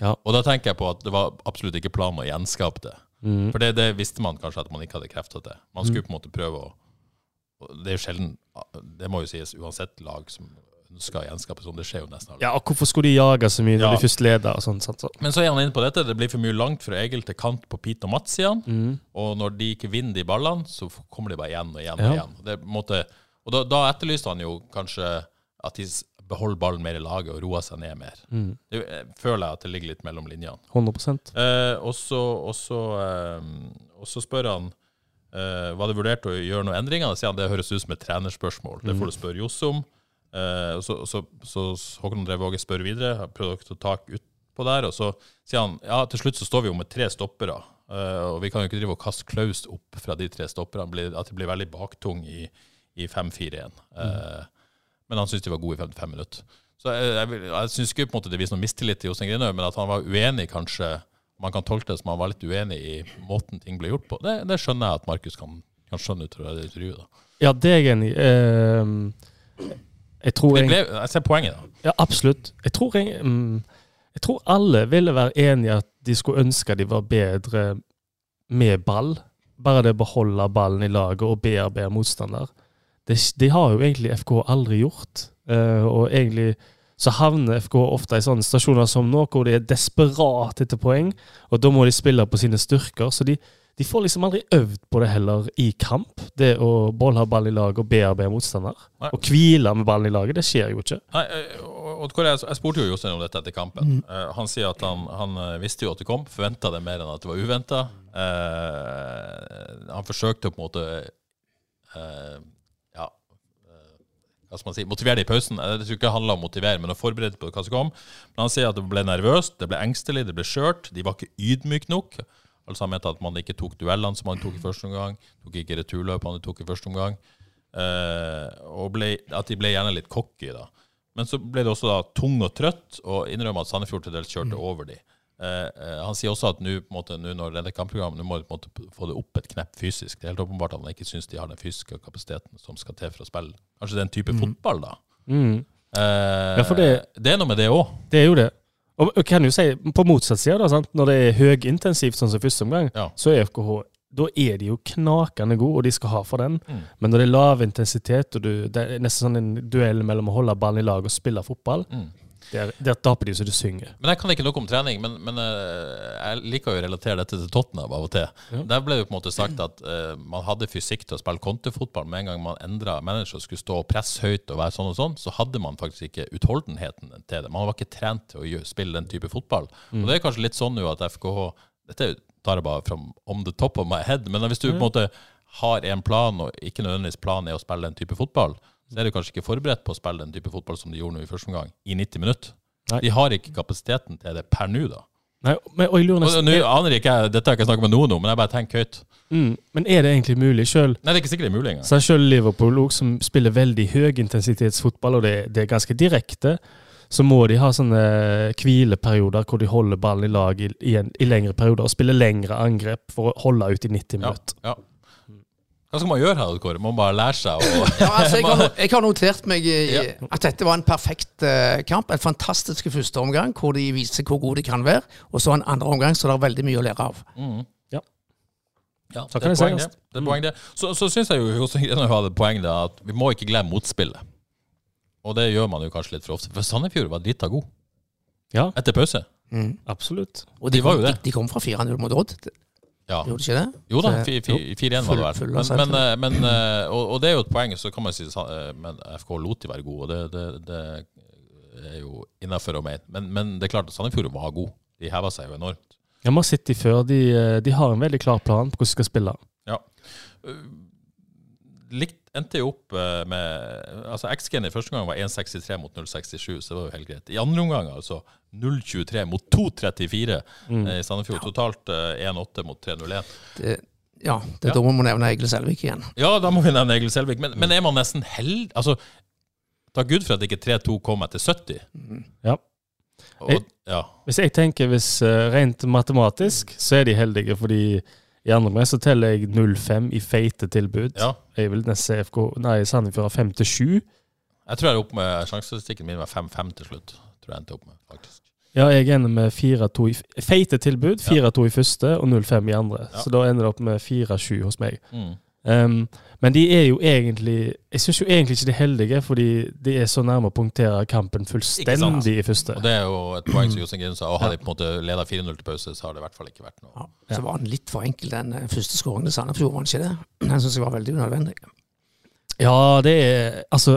Ja. Og da tenker jeg på at det var absolutt ikke planen å gjenskape det. Mm. For det, det visste man kanskje at man ikke hadde krefter til. Man skulle på en måte prøve å Det er jo sjelden Det må jo sies uansett lag som ønsker å gjenskape sånn. Det skjer jo nesten aldri. Ja, og hvorfor skulle de jage så mye når Ja. de først leder? og sånn? Så. Men så er han inne på dette. Det blir for mye langt fra Egil til kant på Pete og Mats, igjen. Mm. Og når de ikke vinner de ballene, så kommer de bare igjen og igjen. Ja. Og igjen. Det er på en måte, og da, da etterlyste han jo kanskje at de beholder ballen mer i laget og roer seg ned mer. Mm. Det eh, føler jeg at det ligger litt mellom linjene. 100 Eh, og så eh, spør han eh, var det vurdert å gjøre noen endringer. Da sier han det høres ut som et trenerspørsmål. Det får du spørre Johs om. Eh, og så, så, så Håkon André Våge spør videre. Har prøvd å ta tak utpå der. Og så sier han ja, til slutt så står vi jo med tre stoppere. eh, og vi kan jo ikke drive og kaste Klaus opp fra de tre stopperne. At det blir veldig baktung i, i 5-4-1. Eh, Men han syntes de var gode i 55 minutter. Så jeg, jeg, jeg syns ikke på en måte det viser noe mistillit til Jostein Grinhaug, men at han var uenig, kanskje Man kan tolke det som han var litt uenig i måten ting ble gjort på. Det, det skjønner jeg at Markus kan, kan skjønne ut fra det intervjuet. da. Ja, det er jeg enig i. Ehm, jeg tror jeg, ble, jeg ser poenget, da. Ja, absolutt. Jeg tror, jeg, mm, jeg tror alle ville være enige i at de skulle ønske de var bedre med ball. Bare det å beholde ballen i laget og bearbeide motstander. Det, de har jo egentlig FK aldri gjort. Uh, og egentlig så havner FK ofte i sånne stasjoner som nå, hvor de er desperat etter poeng, og da må de spille på sine styrker. Så de, de får liksom aldri øvd på det heller i kamp. Det å beholde ballen i laget og bearbeide motstander. Nei. Og hvile med ballen i laget, det skjer jo ikke. Nei, eh, og- og jeg, jeg spurte jo Jostein om dette etter kampen. Eh, han sier at han, han visste jo at det kom, forventa det mer enn at det var uventa. han forsøkte på en måte hva skal man si, motivere det i pausen. Jeg tror ikke det handla om å motivere, men å forberede på hva som kom. Men han sier at det ble nervøst, det ble engstelig, det ble skjørt. De var ikke ydmyke nok. Altså Han mente at man ikke tok duellene som han tok i første omgang. Tok ikke returløpene de tok i første omgang. Eh, og ble, at de ble gjerne litt cocky. da. Men så ble det også da tung og trøtt, og innrømmer at Sandefjord til dels kjørte over de. Eh, eh, han sier også at nå når det er dette kampprogrammet nå må du på en måte få det opp et knepp fysisk. Det er helt åpenbart at han ikke syns de har den fysiske kapasiteten som skal til for å spille. Kanskje den type fotball, da. Mm. Eh, Ja, for det- det er noe med det òg. Det er jo det. Og og kan jo si, på motsatt side, da, sant? når det er høyintensivt, sånn som første omgang, Ja. så er FKH da er de jo knakende gode, og de skal ha for den. Mm. Men når det er lav intensitet, og du, det er nesten sånn en duell mellom å holde ballen i lag og spille fotball, Mm. Der, der taper de så det synger. Men jeg kan ikke noe om trening, men, men eh, jeg liker å relatere dette til Tottenham av og til. Ja. Der ble det på en måte sagt at uh, man hadde fysikk til å spille kontefotball, men en gang man endra manager og skulle stå og presse høyt og være sånn og sånn, så hadde man faktisk ikke utholdenheten til det. Man var ikke trent til å spille den type fotball. Og det er kanskje litt sånn nå at FKH Dette tar jeg bare from on the top of my head, men hvis du på en måte har en plan, og ikke nødvendigvis planen er å spille den type fotball, så er du kanskje ikke forberedt på å spille den type fotball som de gjorde nå i første omgang, i 90 minutter. Nei. De har ikke kapasiteten til det per nå, da. Nei, men, og jeg lurer nesten, Nå aner ikke Dette har jeg ikke snakket med noen om, men jeg bare tenker høyt. mm, men er det egentlig mulig Selv, Nei, det er ikke sikkert det er mulig engang. Så selv Liverpool også, som spiller veldig høyintensitetsfotball, og det, det er ganske direkte, så må de ha sånne hvileperioder hvor de holder ballen i lag i, i, en, i lengre perioder og spiller lengre angrep for å holde ut i 90 Ja, ja. Hva skal man gjøre her, Kåre? Man må bare lære seg å Ja, altså, jeg, har, jeg har notert meg i, Ja. at dette var en perfekt uh, kamp. En fantastisk første omgang hvor de viser hvor gode de kan være. Og så en andre omgang så det er veldig mye å lære av. Mm. Ja. Ja, det er poeng, det. altså. det er poeng, det. Så, så syns jeg jo Jostein hadde poeng det at vi må ikke glemme motspillet. Og det gjør man jo kanskje litt for ofte. For Sandefjord var drita god Ja, etter pause. Mm. absolutt. Og De de, var kom, jo de, de kom fra 4-0 mot Odd. Ja. Gjorde de ikke det? Jo da, Så- fi- fi- 4-1 var det vel. Men, men, eh, men, eh, og, og det er jo et poeng, så kan man si eh, Men FK lot de være gode, og det, det, det er jo innafor å mene. Men, men det er klart at Sandefjord var god. De heva seg jo enormt. Ja, Man har sett de før. De, de har en veldig klar plan på hvordan de skal spille. Ja. Likt endte jo opp eh, med Altså X-gen i første gang var 1,63 mot 0,67, så det var jo helt greit. I andre omgang altså 0,23 mot 2,34 Mm. eh, i Sandefjord. Totalt eh, 1,8 mot 3,01. det ja, det er Ja. da må man nevne Egil Selvik igjen. Ja, da må vi nevne Egil Selvik. Men, men er man nesten heldig Altså, takk Gud for at ikke 3-2 kom etter 70. Ja. Og, Jeg- ja. Hvis jeg tenker hvis eh, rent matematisk, så er de heldige, fordi i andre omgang så teller jeg 0-5 i feite tilbud. ja. Jeg vil nesten se FK Nei, Sandefjord har 5-7. Jeg tror jeg er oppe med sjansestatistikken min var 5-5 til slutt. Tror jeg endte opp med, faktisk. Ja, jeg ender med 4-2 i feite tilbud. 4-2 i første og 0-5 i andre. Ja. Så da ender det opp med 4-7 hos meg. Mm. Um, men de er jo egentlig Jeg syns jo egentlig ikke de er heldige, fordi de er så nærme å punktere kampen fullstendig i første. Og det er jo et poeng som Jostein Grine sa. Og hadde de på en måte leda 4-0 til pause, så har det i hvert fall ikke vært noe. Ja. Så var han litt for enkel, den eh, første skåringen til Sandefjord, var han ikke det? Den syns jeg var veldig unødvendig. Ja, det er Altså,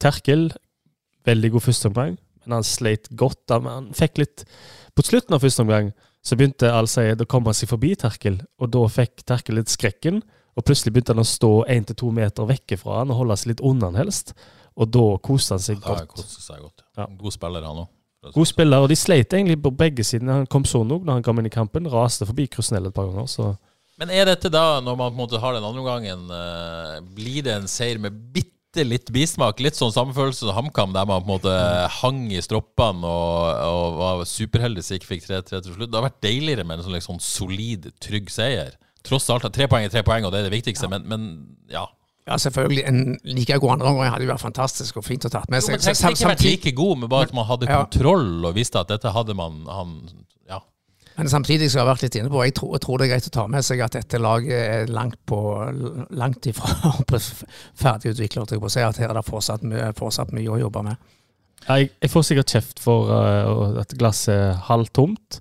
Terkel, veldig god førsteomgang, men han sleit godt. da, men Han fikk litt På slutten av første omgang så begynte Al Sayed å komme seg forbi Terkel, og da fikk Terkel litt skrekken. Og plutselig begynte han å stå én til to meter vekke fra han og holde seg litt unna han helst. Og da koste han seg ja, godt. seg godt. Ja. God spiller, han òg. God spiller, og de sleit egentlig på begge sider. Han kom sånn òg når han kom inn i kampen. Raste forbi Krusnell et par ganger. så... Men er dette da, når man på en måte har den andre omgangen, eh, blir det en seier med bitte litt bismak? Litt sånn samme følelse som HamKam, der man på en måte hang i stroppene og, og var superheldig så ikke fikk 3-3 til slutt. Det har vært deiligere med en sånn liksom solid, trygg seier. Tross alt, tre poeng er tre poeng, og det er det viktigste, men, men ja. Ja, selvfølgelig. En like god andre omgang hadde jo vært fantastisk og fint å tatt med Jo, seg. men Tenk Sam- ikke vært like god, men bare at man hadde Ja. kontroll og visste at dette hadde man han, Ja. Men samtidig som jeg har vært litt inne på, jeg tror, jeg tror det er greit å ta med seg at dette laget er langt, på, langt ifra ferdigutvikla. holdt jeg på å si, At her er det fortsatt fortsatt mye å jobbe med. Ja, Jeg, jeg får sikkert kjeft for uh, at glasset er halvtomt,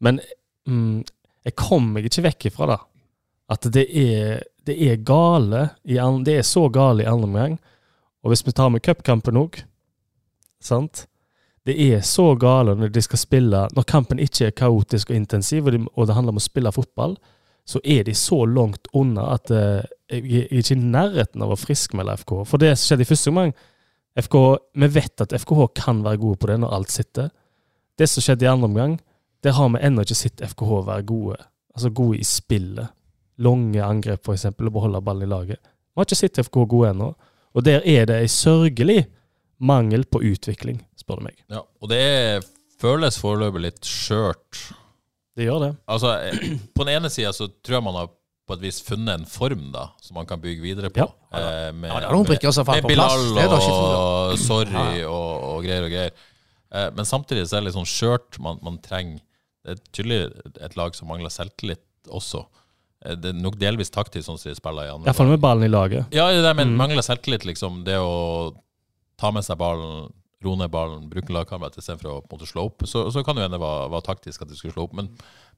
men mm, jeg kommer meg ikke vekk ifra det. At det er, det er gale Det er så gale i andre omgang. Og hvis vi tar med cupkampen òg, sant Det er så gale når de skal spille Når kampen ikke er kaotisk og intensiv, og, de, og det handler om å spille fotball, så er de så langt unna at uh, jeg er ikke i nærheten av å friskmelde FK. For det som skjedde i første omgang FK, Vi vet at FKH kan være gode på det når alt sitter. Det som skjedde i andre omgang, der har vi ennå ikke sett FKH være gode. Altså gode i spillet. Lange angrep, f.eks., og beholde ballen i laget. Vi har ikke sett FK gode ennå. Og der er det ei sørgelig mangel på utvikling, spør du meg. ja. Og det føles foreløpig litt skjørt. Det gjør det. Altså, eh, på den ene sida så tror jeg man har på et vis funnet en form da, som man kan bygge videre på. Ja. Eh, med, Ja, det er noen brikker som faller på plass. Med Bilal og Sorry og, og greier og greier. Eh, men samtidig så er det litt sånn skjørt. Man, man trenger Det er tydelig et lag som mangler selvtillit også. Eh, det er nok delvis taktisk, sånn som de spiller i andre Iallfall med ballen i laget. Ja, det men Mm. mangler selvtillit, liksom. Det å ta med seg ballen, roe ned ballen, bruke lagkameraet istedenfor å på en måte slå opp. Så, så kan det hende det var, var taktisk at de skulle slå opp, men,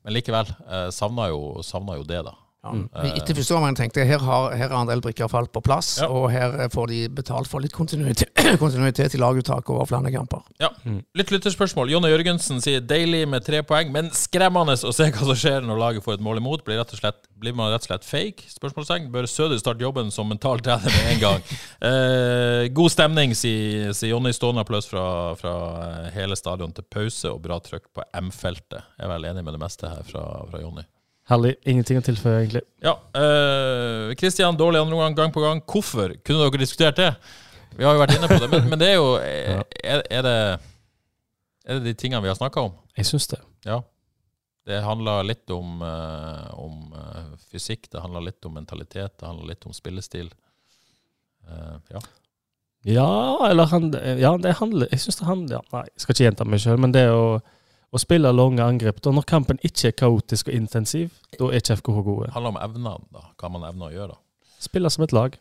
men likevel. Eh, savna, jo, savna jo det, da. Ja. Etter første omgang tenkte jeg her har, her har en del brikker falt på plass, Ja. og her eh, får de betalt for litt kontinuitet, kontinuitet i laguttak over flere kamper. Ja. Litt lytterspørsmål. Jonny Jørgensen sier deilig med tre poeng, men skremmende å se hva som skjer når laget får et mål imot. Blir, rett og slett, blir man rett og slett fake? Spørsmålstegn. Bør Søder starte jobben som mental trener med en gang? Eh, god stemning, sier, sier Jonny. Stående applaus fra, fra eh, hele stadion til pause, og bra trøkk på M-feltet. Jeg er vel enig med det meste her fra, fra Jonny. Herlig. Ingenting å tilføye, egentlig. Ja. eh, Kristian, dårlig andre omgang, gang på gang. Hvorfor? Kunne dere diskutert det? Vi har jo vært inne på det, men, men det er jo er, er, det, er det de tingene vi har snakka om? Jeg syns det. Ja. Det handler litt om, eh, om eh, fysikk, det handler litt om mentalitet, det handler litt om spillestil. Uh, ja. Ja, eller han, ja, det handler Jeg syns det handler ja, Nei, jeg skal ikke gjenta meg sjøl, men det å, å spille lange angrep da Når kampen ikke er kaotisk og intensiv, da er ikke FKH gode. Det handler om evnene, da. Hva man evner å gjøre. da. Spiller som et lag.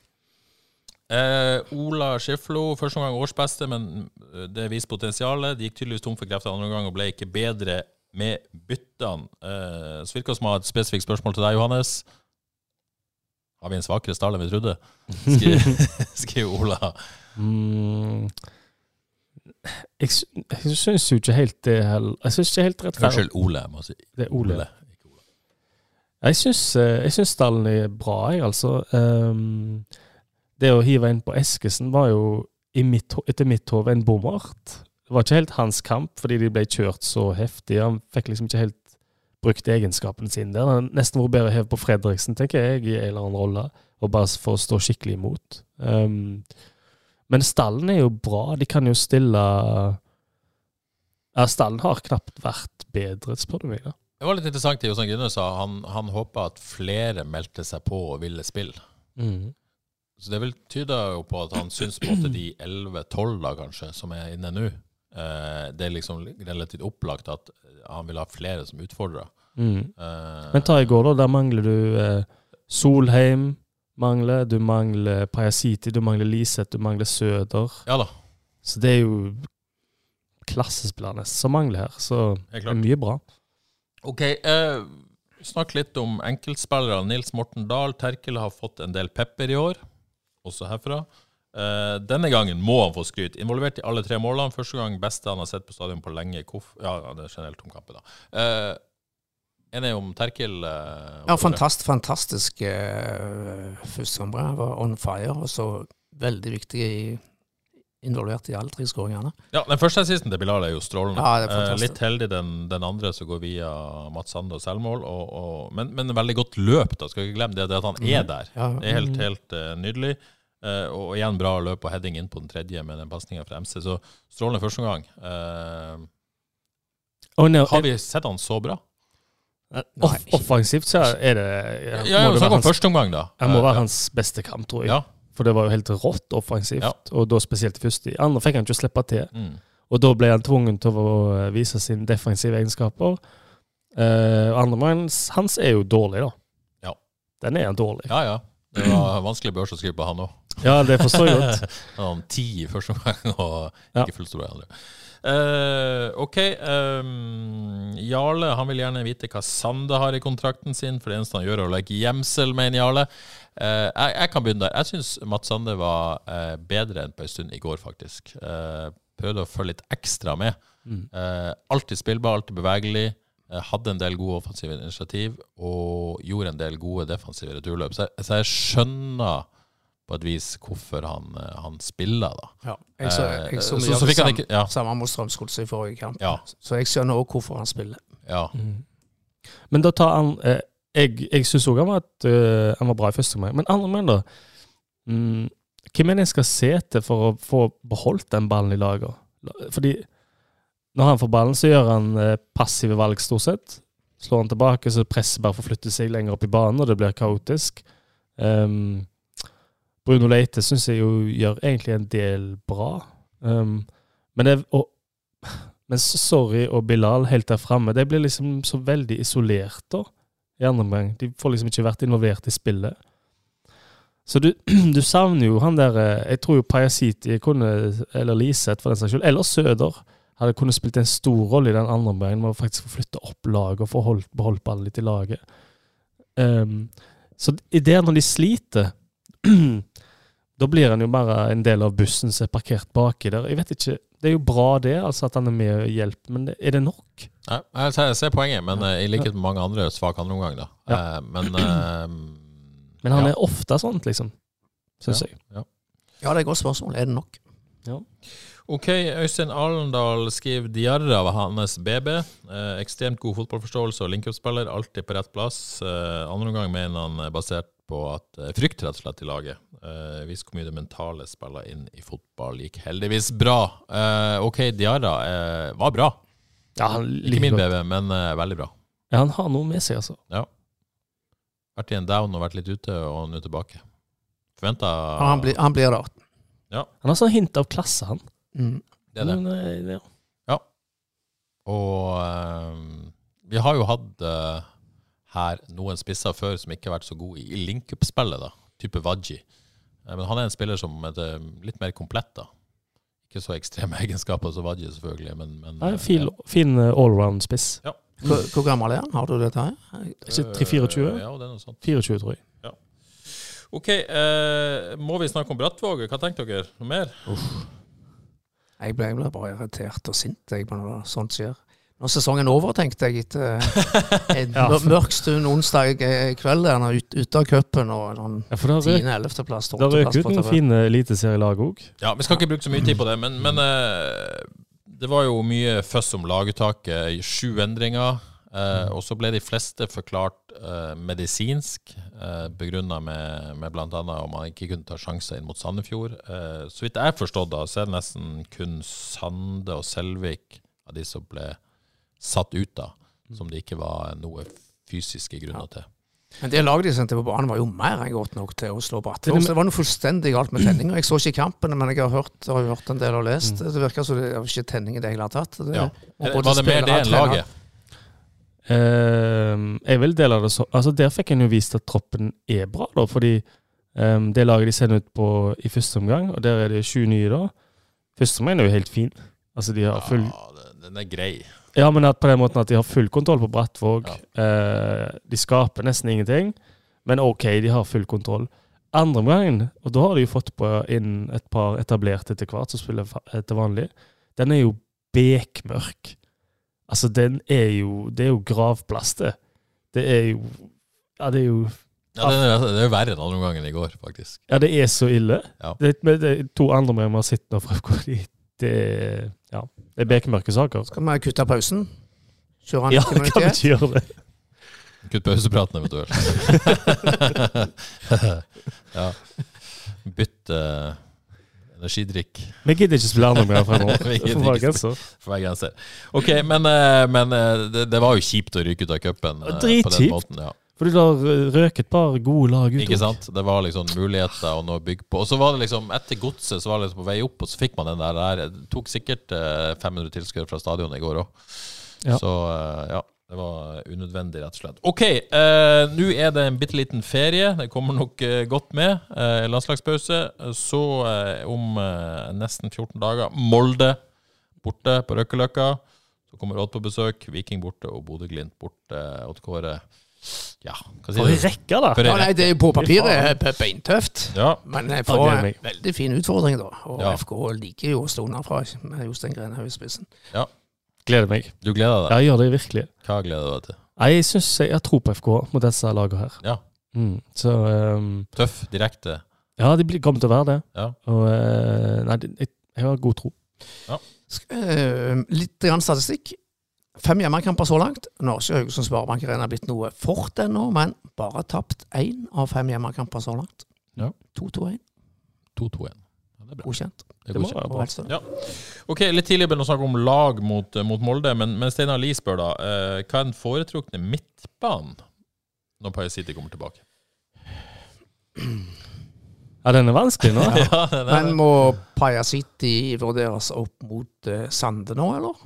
Eh, Ola Skiflo, første omgang årsbeste, men eh, det viser potensialet. De gikk tydeligvis tom for krefter andre omgang og ble ikke bedre med byttene. Eh, så virker det som å ha et spesifikt spørsmål til deg, Johannes. Har vi en svakere stall enn vi trodde? Skriver Ola. Mm. Jeg, jeg syns jo ikke helt det heller. Jeg syns ikke helt rettferdig. Unnskyld, Ole. Jeg må si. Det er Ole. Ole. Jeg syns, eh, jeg syns stallen er bra, jeg, altså. Um, det å hive inn på Eskesen var jo i mitt, etter mitt hode en bommert. Det var ikke helt hans kamp, fordi de ble kjørt så heftig. Han fikk liksom ikke helt brukt egenskapene sine der. Han nesten vært bedre å heve på Fredriksen, tenker jeg, i en eller annen rolle. Og bare for å stå skikkelig imot. Ehm, men stallen er jo bra. De kan jo stille Ja, stallen har knapt vært bedre, spør du meg. da. Det var litt interessant det Jostein Grüner sa. Han, han håpa at flere meldte seg på og ville spille. Mm. Så det vil tyde jo på at han syns på måte de 11-12 da kanskje, som er inne nå, eh, det er liksom relativt opplagt at han vil ha flere som utfordrer. Mm. Eh, Men ta i går, da. Der mangler du eh, Solheim. Mangler, du mangler Pajasiti, du mangler Liseth, du mangler Søder. Ja da, Så det er jo klassespillerne som mangler her. Så det er mye bra. Ok, eh, snakk litt om enkeltspillere. Nils Morten Dahl, Terkel har fått en del pepper i år, også herfra. Eh, denne gangen må han få skryt. Involvert i alle tre målene. Første gang beste han har sett på stadion på lenge. Kof ja, ja, det er generelt om kampen, da. Eh, enig om Terkel? Uh, Ja, fantast, fantastisk uh, første omgang. Var on fire, og så veldig viktig i, involvert i alle tre skåringene. Ja, Den første assisten til Bilal er jo strålende. Ja, det er fantastisk. fantastisk. litt heldig den, den andre som går via Mats Sande og selvmål. Og, og, men, men veldig godt løp, da. Skal ikke glemme det, det at han er der. Ja, Det er helt, helt uh, nydelig. Uh, og igjen bra løp og heading inn på den tredje med den pasninga fra MC. Så strålende første omgang. Eh, Og ned, har vi sett han så bra? Off, offensivt så er det Ja, må ja, det være Snakk om hans, første omgang, da. det må Eh, være ja. hans beste kamp, tror jeg. Ja. For det var jo helt rått offensivt, Ja. og da spesielt først. I andre fikk han ikke slippe til. Mm. Og da ble han tvungen til å eh, vise sine defensive egenskaper. Uh, Andremann hans er jo dårlig, da. Ja. Den er han dårlig. ja, ja. Det var vanskelig børs å skrive på han òg. Ja, det forstår jeg godt. Han ti i første omgang og Ja. ikke fullt stor i andre. Eh, OK. Um, Jarle han vil gjerne vite hva Sande har i kontrakten sin, for det eneste han gjør, er å legge gjemsel, mener Jarle. Uh, jeg, jeg kan begynne der. Jeg syns Mats Sande var uh, bedre enn på en stund i går, faktisk. Prøvde å følge litt ekstra med. Mm. Alltid spillbar, alltid bevegelig. hadde en del gode offensive initiativ og gjorde en del gode defensive returløp. Så, jeg- så jeg skjønner på et vis hvorfor han, eh, han spiller, da. Ja. Jeg så, Eh, jeg så så- så fikk han ikke- ja. samme mot Strømsgodset i forrige kamp. Ja. Så jeg skjønner òg hvorfor han spiller. Ja. Mm. Men da tar han eh, Jeg, jeg syns òg han, var eh, han var bra i første omgang. Men andre omgang, da? Mm, hvem er det jeg skal se til for å få beholdt den ballen i laget? Fordi når han får ballen, så gjør han eh, passive valg, stort sett. Slår han tilbake, så presser bare forflytter seg lenger opp i banen, og det blir kaotisk. Um, Bruno Leite syns jeg jo gjør egentlig en del bra. Um, men jeg, og, Men Sorry og Bilal helt der framme, de blir liksom så veldig isolert da, i andre omgang. De får liksom ikke vært involvert i spillet. Så du, du savner jo han der eh, Jeg tror jo Pajasiti kunne, eller Liseth for den saks skyld, eller Søder, hadde kunnet spilt en stor rolle i den andre omgangen med å faktisk få flytte opp laget og få holdt, beholdt ballen litt i laget. Um, så i det når de sliter Da blir han jo bare en del av bussen som er parkert baki der. Jeg vet ikke, Det er jo bra det, altså at han er med og hjelper, men er det nok? Nei, jeg ser, jeg ser poenget, men eh, i likhet med mange andre svak andreomgang, da. Eh, men eh, Men han ja. er ofte sånn, liksom. Syns Ja. jeg. Ja, det er et godt spørsmål. Er det nok? OK, Øystein Arendal skriver Diarra var hans BB. Eh, ekstremt god fotballforståelse og link-up-spiller, alltid på rett plass. Eh, andre omgang mener han er basert på at eh, frykt rett og slett i laget. Eh, Vis hvor mye det mentale spiller inn i fotball. Gikk heldigvis bra. Uh, OK, Diarra uh, var bra. Ja, han Ikke min godt. Men uh, veldig bra. Ja, han har noe med seg, altså. Ja. Vært i en down og vært litt ute, og nå tilbake. Forventa Ja, han, blir, han blir der. Han har sånn hint av klasse, han. Mm. det. Er det. Men, eh, ja. Og eh, vi har jo hatt her noen spisser før som ikke har vært så gode i, i link-up-spillet, da. Type Wadji. Eh, men han er en spiller som er eh, litt mer komplett, da. Ikke så ekstreme egenskaper som Wadji, selvfølgelig, men, men Nei, Fin, fin, fin eh, allround-spiss. Ja. Hvor, hvor gammel er han? Har du dette her? Ikke 3-24? Eh, Ja, det er noe sånt. 24, tror jeg. OK, eh, må vi snakke om Brattvåg? Hva tenker dere? Noe mer? Jeg ble, jeg ble bare irritert og sint jeg, når sånt skjer. Når sesongen er over, tenkte jeg etter en Ja. mørk stund onsdag eh, kveld der, ut- ute av cupen og sånn Ja, for det røk, 10.-11.-plass, det røk ut noen fine eliteserielag òg. Ja, Vi skal ikke bruke så mye tid på det, men, men eh, det var jo mye føss om laguttaket. Sju endringer. Eh, og så ble de fleste forklart eh, medisinsk, eh, begrunna med, med bl.a. om man ikke kunne ta sjanser inn mot Sandefjord. Eh, så vidt jeg har forstått, da, så er det nesten kun Sande og Selvik av de som ble satt ut, da, som det ikke var noe fysiske grunner til. Men det laget de sendte på banen, var jo mer enn godt nok til å slå Det er Brattvåg. det- var noe fullstendig galt med tenninga. Jeg så ikke kampene, men jeg har hørt, har hørt en del og Mm. lest. Det virker som det var ikke tenning i det hele tatt. Det, Ja. Var det mer det enn laget? Uh, jeg vil dele det så Altså Der fikk en jo vist at troppen er bra, da. Fordi um, det laget de sender ut på i første omgang, og der er det sju nye da Første omgang er jo helt fin. Altså de har full Ja, den- den er grei. Ja, men på den måten at de har full kontroll på Brattvåg. Eh, de skaper nesten ingenting, men OK, de har full kontroll. Andre omgangen, og da har de jo fått på inn et par etablerte etter hvert som spiller til vanlig, den er jo bekmørk. Altså, den er jo Det er jo gravplass, det. Det er jo Ja, det er jo Ja, det, er, det er verre enn andre omgangen i går, faktisk. Ja, det er så ille. Ja. Det, med, det to andre omganger vi har sett nå fra FK, de- det Ja, det er bekmørke saker. Skal vi kutte pausen? Kjøre han Ja, 90 kan vi ikke gjøre det? Kutt pausepraten eventuelt. ja. Bytt uh, energidrikk Vi gidder ikke spille noe mer fremover. Får være grense. OK, men, eh, men eh, det, det var jo kjipt å ryke ut av cupen på den måten. Ja. Fordi du har røket et par gode lag ut. Ikke sant? Det var liksom muligheter å bygge på. Og så var det liksom, etter godset, så var det liksom på vei opp, og så fikk man den der. der. Det tok sikkert eh, 500 tilskuere fra stadionet i går òg. Ja. Så eh, ja. Det var unødvendig, rett og slett. OK, eh, nå er det en bitte liten ferie. Det kommer nok eh, godt med. Eh, landslagspause. Så eh, om eh, nesten 14 dager Molde borte på Røkkeløkka. Så kommer Odd på besøk. Viking borte og Bodø-Glimt borte. Odd Kåre Ja, hva For ei sier du? rekke, da! For Ja, en nei, det er jo på papiret be- beintøft. Ja. Men jeg får gleder en meg. veldig fin utfordring, da. Og Ja. FK liker jo å stå underfra med Jostein Grenhaug i spissen. Gleder meg. Du gleder deg? Ja, jeg gjør det virkelig. Hva gleder du deg til? Nei, jeg syns jeg har tro på FK mot disse lagene her. Ja. Mm. Så ehm, Tøff, direkte. Ja, de blir- kommer til å være det. Ja. Og eh, Nei, det- jeg, jeg har god tro. Sk- eh, litt grann statistikk. Fem hjemmekamper så langt. Norske Haugesund Sparebank Arena blitt noe fort ennå, men bare tapt én av fem hjemmekamper så langt. Ja. 2-2-1. 2-2-1. Ja, det er bra. Godkjent. Det Det er må være bra. Ja. Ok, Litt tidlig begynner å snakke om lag mot, mot Molde, men, men Steinar Lie spør da eh, hva er den foretrukne midtbanen når Paya City kommer tilbake? Ja, den er vanskelig nå. Ja, den er Men må Paya City vurderes opp mot uh, Sande nå, eller?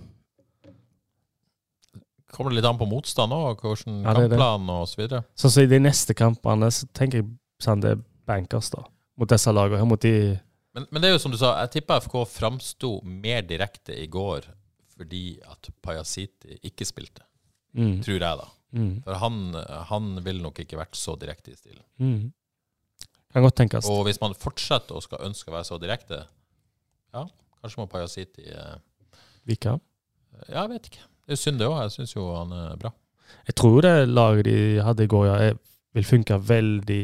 Kommer det litt an på motstand òg, hvordan Ja, kampplanen osv.? så? Sånn som i de neste kampene, så tenker jeg sånn det er bankers, da. Mot disse lagene. her, Mot de Men, men det er jo som du sa, jeg tipper FK framsto mer direkte i går fordi at Pajasiti ikke spilte, mm, tror jeg, da. mm, For han, han ville nok ikke vært så direkte i stilen. mm. Kan godt tenkes. Og hvis man fortsetter og skal ønske å være så direkte, ja, kanskje må Pajasiti eh, Vika. Ja, jeg vet ikke. Det er synd, det òg. Jeg syns jo han er bra. Jeg tror det laget de hadde i går, ja, vil funke veldig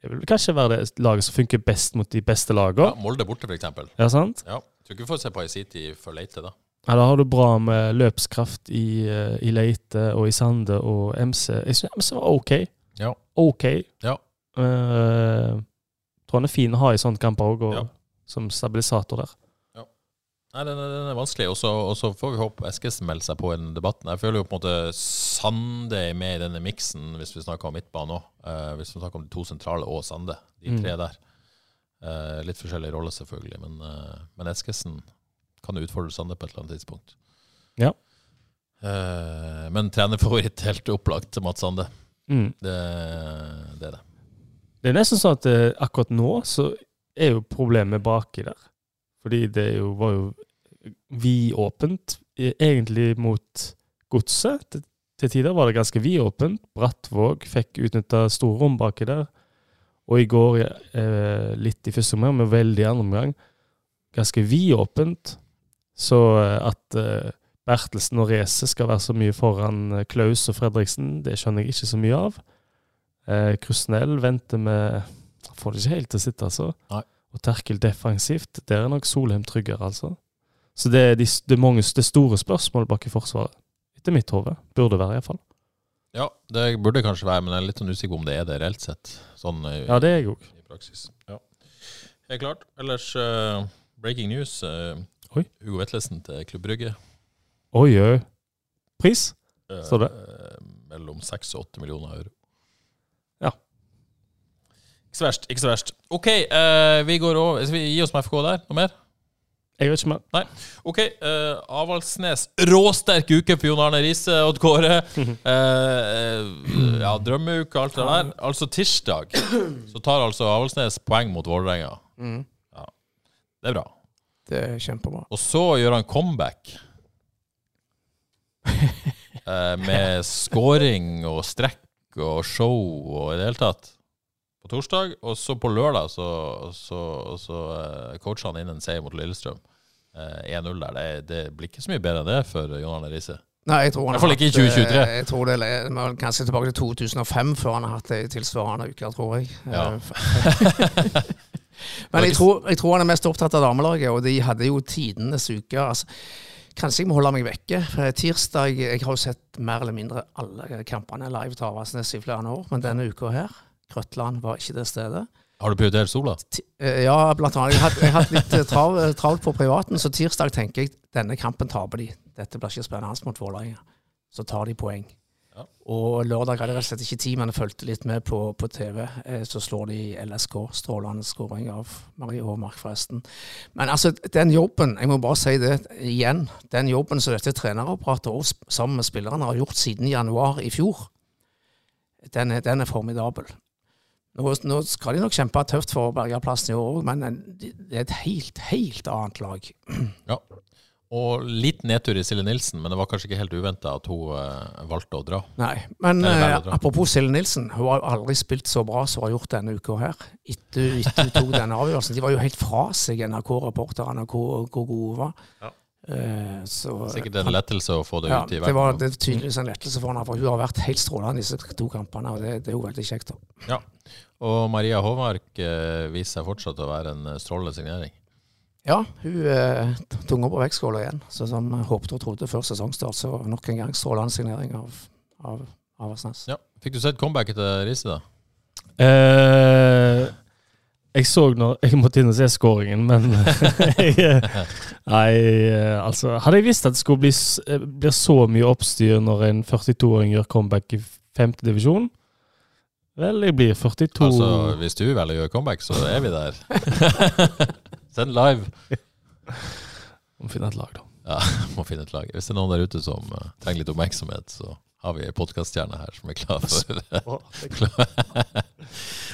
Det vil kanskje være det laget som funker best mot de beste lagene. Ja. Molde borte, eksempel. Ja, sant? Ja. Tror ikke vi får se på City for Leite, da. Ja, da har du bra med løpskraft i, eh, i Leite og i Sande og MC. Jeg syns MC var OK. Ja. OK. Ja. Uh, tror han er fin å ha i sånne kamper òg, Ja. som stabilisator der. Nei, den, er- den er vanskelig. Og så får vi håpe Eskesen melder seg på i den debatten. Jeg føler jo på en måte Sande er med i denne miksen, hvis vi snakker om midtbane òg. hvis vi snakker om de to sentrale og Sande, de Mm. tre der. Uh, litt forskjellig rolle, selvfølgelig, men, uh, men Eskesen kan jo utfordre Sande på et eller annet tidspunkt. Ja. Eh, men trenerfavoritt helt opplagt Mats Sande. Mm. Det, det er det. Det er nesten sånn at eh, akkurat nå så er jo problemet baki der. Fordi det jo, var jo vidåpent eh, egentlig mot Godset. Til, til tider var det ganske vidåpent. Brattvåg fikk utnytta store rom baki der. Og i går, eh, litt i første omgang, men veldig i andre omgang, ganske vidåpent. Så eh, at eh, Bertelsen og Race skal være så mye foran eh, Klaus og Fredriksen, det skjønner jeg ikke så mye av. Eh, Krusnell venter med Får det ikke helt til å sitte, altså. Nei. Og Terkel defensivt, der er nok Solheim tryggere, altså. Så det er, de, det er mange det store spørsmål bak i Forsvaret. Etter mitt hode. Burde være, iallfall. Ja, det burde kanskje være, men jeg er litt sånn usikker på om det er det reelt sett. Sånn i, Ja, det er jeg òg. i praksis. Ja. Helt klart. Ellers uh, breaking news. Uh, Oi. Hugo Vetlesen til Klubb Brygge. Oi, oi. Pris? Står det? Uh, Mellom 6 og 8 millioner euro. Ja. Ikke så verst. ikke så verst. OK, uh, vi går over. Skal vi gi oss med FK der? Noe mer? Jeg vet ikke mer. OK. Uh, Avaldsnes. Råsterk uke for Jon Arne Riise Odd Kåre. Eh, ja, drømmeuke, alt det der. Altså tirsdag så tar altså Avaldsnes poeng mot Vålerenga. Mm. Det er bra. Det er kjempebra. Og så gjør han comeback. Med scoring og strekk og show og i det hele tatt. På torsdag. Og så på lørdag så, så, så eh, coacher han inn en seier mot Lillestrøm. Eh, 1-0 der. Det, det blir ikke så mye bedre enn det for John Arne Riise. Nei, jeg tror han har hatt, ikke i eh, 2023. Jeg tror det er kanskje tilbake til 2005 før han har hatt ei tilsvarende uke, tror jeg. Ja. Eh, Men jeg tror, jeg tror han er mest opptatt av damelaget, og de hadde jo tidenes uke. Altså, kanskje jeg må holde meg vekke. For tirsdag Jeg har jo sett mer eller mindre alle kampene live til Avaldsnes i flere år, men denne uka her Krøtland var ikke til stede. Har du prioritert Sola? Ti- eh, Ja, blant annet. Jeg har hatt- jeg hatt litt eh, trav, travelt på privaten, så tirsdag tenker jeg denne kampen taper de. Dette blir ikke spennende mot Vålerenga. Så tar de poeng. Ja. Og lørdag hadde jeg rett og slett ikke tid, men jeg fulgte litt med på, på TV. Eh, Så slår de LSK. Strålende skåring av Marie Håmark, forresten. Men altså, den jobben, jeg må bare si det igjen, den jobben som dette trenerapparatet og sammen med spillerne har gjort siden januar i fjor, den er, den er formidabel. Nå, nå skal de nok kjempe tøft for å berge plassen i år òg, men det er et helt, helt annet lag. Ja. Og litt nedtur i Silje Nilsen, men det var kanskje ikke helt uventa at hun uh, valgte å dra. Nei, men eh, bra. apropos Silje Nilsen, hun har jo aldri spilt så bra som hun har gjort denne uka her. Etter, etter hun tok denne avgjørelsen. De var jo helt fra seg, NRK-reporterne, hvor, hvor gode hun var. Ja. Eh, så, Sikkert en lettelse å få det ja, ut i det var det tydeligvis en lettelse for henne, for hun har vært helt strålende disse to kampene, og det, det er jo veldig kjekt. da. Og Maria Håmark eh, viser seg fortsatt å være en eh, strålende signering. Ja, hun er tunga på vektskåla igjen. Så som håpte og trodde før sesongstart, så nok en gang strålende signering av, av Aversnes. Ja. Fikk du sett comebacket til Riise, da? Eh, jeg så når Jeg måtte inn og se skåringen, men jeg, Nei, eh, altså Hadde jeg visst at det skulle bli, eh, bli så mye oppstyr når en 42-åring gjør comeback i femte divisjon Vel, jeg blir 42 Altså, hvis du velger å gjøre comeback, så er vi der. Send live. Må finne et lag, da. Ja, må finne et lag. Hvis det er noen der ute som eh, trenger litt oppmerksomhet, så har vi ei podkaststjerne her som er klar for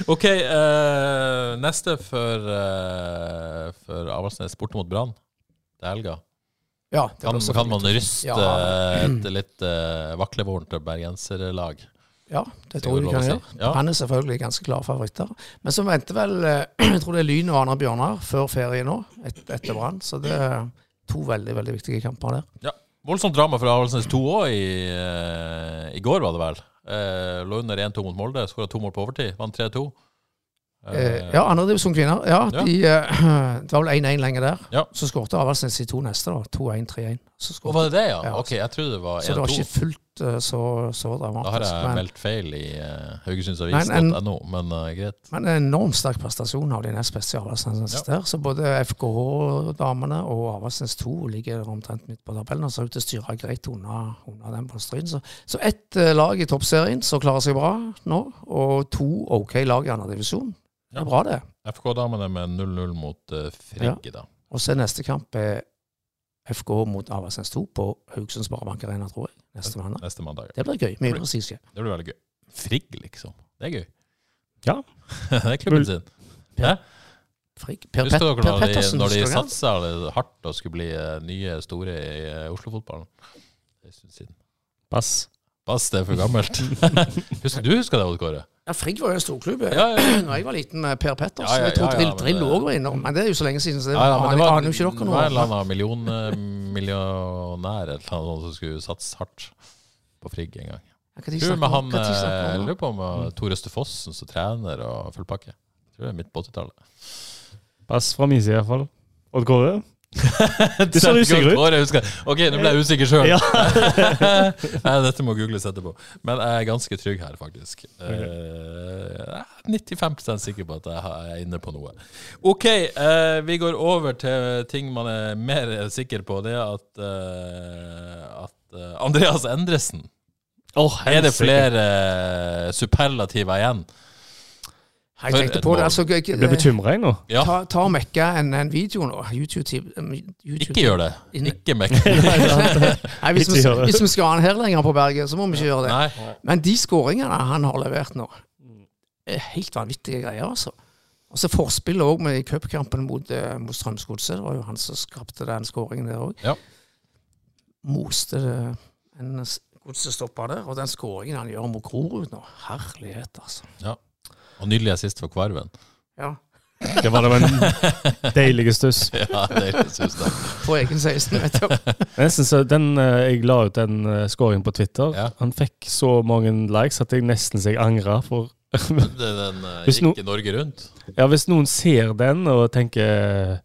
OK, uh, neste for, uh, for Avaldsnes borte mot Brann til helga. Ja, det Kan, kan man ryste Ja. eh, et litt uh, vaklevorent bergenserlag? Ja, det Det tror jeg de kan si. gjøre. Ja. Han er selvfølgelig ganske klar favoritter. Men så venter vel eh, jeg tror det er Lyn og Arne Bjørnar før ferie nå, et, etter Brann. Så det er to veldig veldig viktige kamper der. Voldsomt drama for Avaldsnes 2 òg i, eh, i går, var det vel. Eh, lå under 1-2 mot Molde, skåra to mål på overtid. Vant 3-2. Eh, ja, andredivisjon kvinner. Ja, Ja. De, eh, det var vel 1-1 lenger der. Ja. Så skårte Avaldsnes i to neste, da. 2-1, 3-1. Og var det det, ja? Ja. Ok, jeg trodde det var 1-2. så det var ikke fullt eh, så, så dramatisk. Da har jeg men, meldt feil i uh, Men en- haugesundsavis.no, men eh, greit. men en enormt sterk prestasjon av de nest beste i Avaldsnes Ja. Så både FKH-damene og Avaldsnes 2 ligger omtrent midt på tabellen og ser ut til å styre greit unna, unna den på Stryn. Så, så ett uh, lag i toppserien som klarer seg bra nå, og to OK lag i andre divisjon. Det Ja. er bra, det. FK-damene med 0-0 mot uh, Frigge, da. Og så neste kamp er FK mot Avaldsnes 2 på Haugesund Sparebank Arena, tror jeg. Neste mandag. Neste mandag. Det blir gøy. Mye prestisje. Det blir veldig gøy. Frigg, liksom. Det er gøy. Ja. det er klubben sin. Hæ? Frigg. Per, Husker dere når de, når de satsa hardt og skulle bli eh, nye store i uh, Oslo-fotballen? Det en stund siden. Pass. Pass, det er for gammelt. husker, du husker det, Odd Kåre? Ja, Frigg var jo en storklubb Ja, ja, ja. Når jeg var liten med Per Petters. Ja, ja, jeg tror ja, ja, Drill, Drill det- òg var innom, men det er jo så lenge siden, så det Ja, ja, men det aner var, aner jo ikke det dere var en eller annen million, eh, millionær eller noe sånt som skulle satse hardt på Frigg en gang. Ja, de Tror med han jeg eh, lurer på om eh, Tor Øste Fossen som trener og full pakke. Tror det er midt på 80-tallet. Pass fra min side, iallfall. Odd Kåre? Du ser usikker ut. Ok, nå ble jeg usikker sjøl. Ja. Dette må googles etterpå. Men jeg er ganske trygg her, faktisk. Okay. jeg er 95% sikker på at jeg er inne på noe. OK, eh, vi går over til ting man er mer sikker på. Det er at, eh, at eh, Andreas Endresen oh, Er det flere eh, superlativer igjen? Jeg tenkte på det. altså, jeg, Jeg ble bekymra, jeg nå. Ja, Ta, ta og mekka en, en video nå. YouTube, um, YouTube. ikke gjør det. Ikke mek... Nei, hvis, vi, hvis vi skal ha han her lenger på berget, så må vi ikke gjøre det. Nei. Men de skåringene han har levert nå, er helt vanvittige greier, altså. Og så forspillet òg med i cupkampen mot, eh, mot Strømsgodset. Det var jo han som skapte den skåringen der òg. Ja. Moste det en godsestopper der. Og den skåringen han gjør mot Grorud nå, herlighet, altså. Og nydelig assist for Kvarven. Ja, Det var da en deilig stuss. Ja, deilig stuss da. På egen 16, vet du. Nesten så den, eh, Jeg la ut den uh, scoringen på Twitter. Ja. Han fikk så mange likes at jeg nesten så jeg angra. For Det- Den gikk no Norge rundt. ja, hvis noen ser den og tenker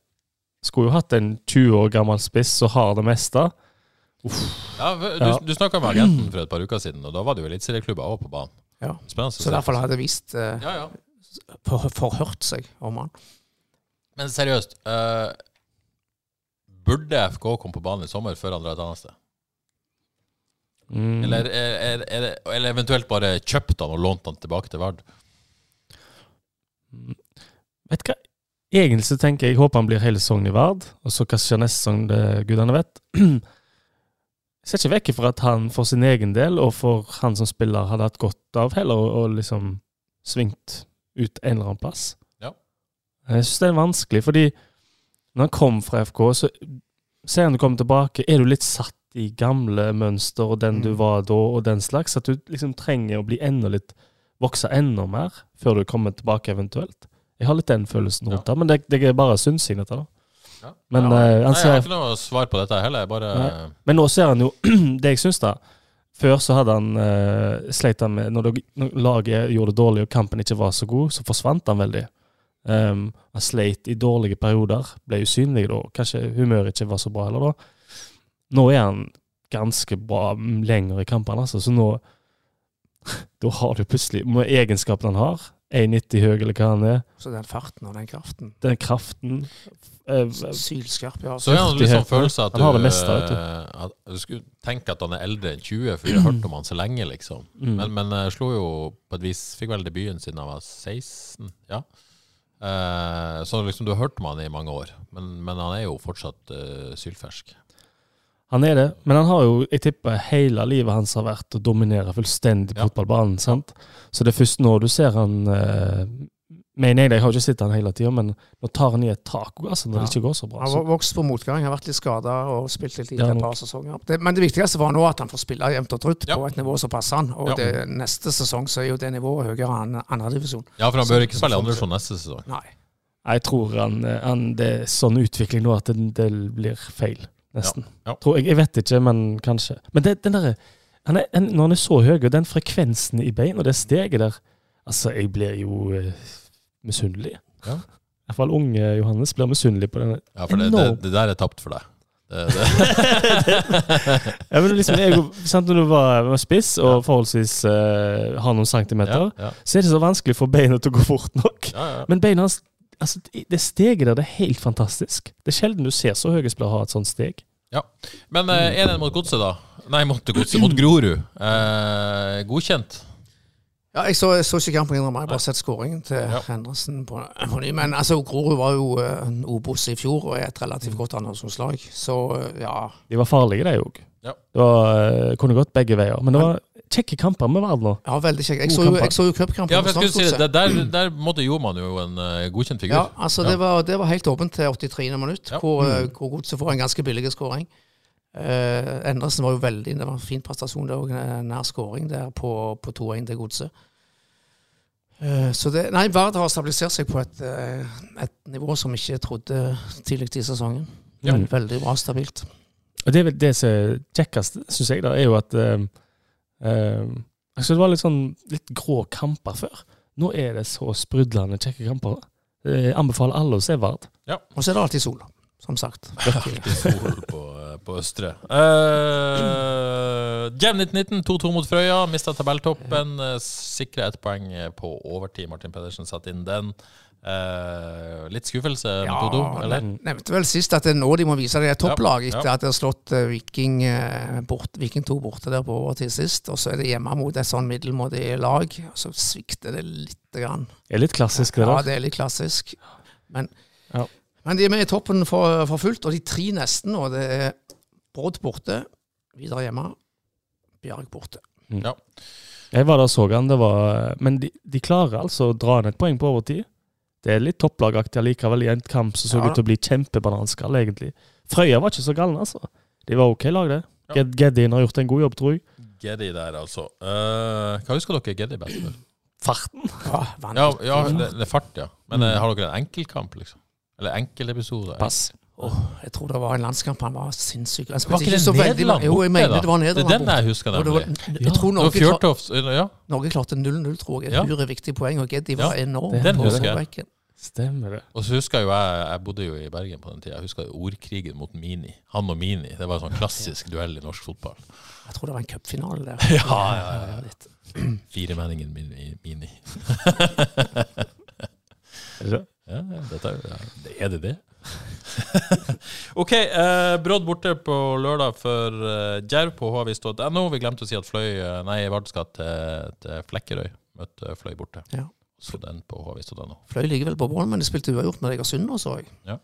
Skulle jo hatt en 20 år gammel spiss som har det meste. Ja, du, Ja. du snakka med agenten for et par uker siden, og da var det jo eliteserieklubber òg på banen. Ja. Spennende Så derfor hadde jeg visst eh, Ja, ja. for, forhørt seg om han. Men seriøst, eh, burde FK komme på banen i sommer før han drar et annet sted? Mm. Eller, er, er, er, det- eller eventuelt bare kjøpt han og lånt han tilbake til Vard? Vet du hva? Egentlig så tenker jeg jeg håper han blir hele sesongen i Vard, og så hva skjer neste sesong, det gudene vet. Jeg ser ikke vekk fra at han for sin egen del, og for han som spiller, hadde hatt godt av heller å liksom svingt ut en eller annen plass. Ja. Jeg syns det er vanskelig, fordi når han kom fra FK, så ser han du kommer tilbake, er du litt satt i gamle mønster og den du Mm. var da, og den slags, at du liksom trenger å bli enda litt vokse enda mer før du kommer tilbake eventuelt. Jeg har litt den følelsen rundt det, men det, det er bare synsing, dette. da. Ja. Men ja. eh, han Nei, jeg har ikke noe svar på dette heller. Bare men nå ser han jo det jeg syns, da. Før så hadde han uh, sleit han med når, det, når laget gjorde det dårlig og kampen ikke var så god, så forsvant han veldig. Um, han sleit i dårlige perioder, ble usynlig da. Kanskje humøret ikke var så bra heller da. Nå er han ganske bra mm, lenger i kampene, altså. Så nå Da har du plutselig Med egenskapene han har, 1,90 høy eller hva han er, Så den farten og den kraften. den kraften eh, Sylskarp, ja. Så har han litt sånn følelse at du, Han har det meste, vet du. eh, at du skulle tenke at han er eldre enn 20, for vi har hørt om han så lenge, liksom. Mm. Men, men jeg slo jo på et vis Fikk vel debuten siden han var 16, ja. Eh, så liksom du har hørt om han i mange år, men, men han er jo fortsatt uh, sylfersk. Han er det, men han har jo, jeg tipper, hele livet hans har vært å dominere fullstendig Ja. fotballbanen. sant? Så det er først nå du ser han eh, Mener jeg det, jeg har ikke sett han hele tida, men nå tar han i et tak altså, når Ja. det ikke går så bra. Han har vokst på motgang, har vært litt skada og spilt litt lite et par sesonger. Det, men det viktigste var nå at han får spille jevnt og trutt Ja. på et nivå som passer han. Og Ja. det, neste sesong så er jo det nivået høyere enn andredivisjon. Ja, for han Så- bør ikke spille i andre sett. neste sesong. Nei. jeg tror han, eh, han, det er sånn utvikling nå at det, det blir feil, nesten. Ja. Tror jeg, jeg vet ikke, men kanskje. Men det, den der, han er, en, når han er så høy, og den frekvensen i bein og det steget der Altså, jeg blir jo uh, misunnelig. Ja. I hvert fall unge Johannes blir misunnelig på den Ja, for det, det, det der er tapt for deg. Det. Ja, men liksom, jeg, sant, Når du var, var spiss og forholdsvis uh, har noen centimeter, Ja, ja, så er det så vanskelig for beina til å gå fort nok. ja, ja. Men beina hans altså, Det steget der det er helt fantastisk. Det er sjelden du ser så høye spillere ha et sånt steg. Ja, Men eh, 1-1 mot Godset, da. Nei, mot Godset. Mot Grorud. Eh, godkjent. Ja, jeg så, jeg så ikke kampen, jeg. har bare sett skåringen til Ja. Henderson på, på ny. Men altså, Grorud var jo eh, en Obos i fjor og er et relativt godt andreomslag, Så eh, ja. De var farlige, de òg. Ja. Det var, eh, kunne gått begge veier. Men det var kjekke kamper med Vard nå. ja, veldig kjekke. Jeg jeg så jo cupkampen Ja, for jeg skulle si det. Der, der måtte gjorde man jo en uh, godkjent figur. Ja, altså Ja. Det, var, det var helt åpent til 83. minutt, Ja. hvor, mm. hvor Godset får en ganske billig skåring. Uh, Endresen var jo veldig Det var en fin prestasjon, det òg. Nær skåring der på, på 2-1 til Godset. Uh, så det Nei, Vard har stabilisert seg på et, eh, et nivå som vi ikke trodde tidlig i sesongen. Ja. Veldig bra stabilt. Og det er vel det som er kjekkest, syns jeg, da, er jo at eh, eh, altså Det var litt sånn litt grå kamper før. Nå er det så sprudlende kjekke kamper. Jeg anbefaler alle å se Vard. Og så er det alltid sol, som sagt. Alltid sol på, på Østre. Uh, Jevn 1919, 2-2 mot Frøya. Mista tabelltoppen. Uh, Sikra ett poeng på overtid. Martin Pedersen satte inn den. Eh, litt skuffelse med Ja, 2-2, eller? nevnte vel sist at det er nå de må vise det er topplag, etter ja. at de har slått eh, Viking, eh, bort, Viking 2 borte der på overtid sist. Og så er det hjemme mot et sånn middelmådig lag. Og så svikter det lite grann. Det er litt klassisk, det Ja, det er litt klassisk. Men, Ja. men de er med i toppen for, for fullt, og de tre nesten. nå, det er Brodd borte, videre hjemme, Bjarg borte. Jeg var der og så han, det var Men de, de klarer altså å dra inn et poeng på overtid. Det er litt topplagaktig allikevel i en kamp som så Ja. ut til å bli kjempebananskall, egentlig. Frøya var ikke så galne, altså. De var OK lag, det. Ja. Ged Geddin har gjort en god jobb, tror jeg. Geddy der, altså. Uh, hva husker dere Geddy best for? Farten. Ja. Ja, ja det, det er fart, ja. Men mm. har dere en enkeltkamp, liksom? Eller enkeltepisode? Pass. Åh, jeg tror det var en landskamp han var sinnssyk. Han Var ikke det så veldig Nederland Jo, jeg mener det var Nederland. Det er den jeg husker, det var, jeg tror Det var Norge, klar, Ja. Norge klarte 0-0, tror jeg. Ja. Viktig poeng, og Geddi var enorm. den på husker jeg. Stemmer det. Og så husker jeg jo jeg Jeg bodde jo i Bergen på den tida. Jeg husker ordkrigen mot Mini. Han og Mini. Det var en sånn klassisk duell i norsk fotball. Jeg tror det var en cupfinale der. Ja, ja, ja. Firemenningen min i Mini. Det det? Ja, ja, dette er, ja. er det det? OK. Eh, Brodd borte på lørdag for eh, Djerv på hvis.no. Vi glemte å si at Fløy eh, Nei, Vard skal til, til Flekkerøy. Møtte Fløy borte. Ja. Så den på hvis.no. Fløy ligger vel på bånn, men de spilte uavgjort med Egersund nå, så jeg.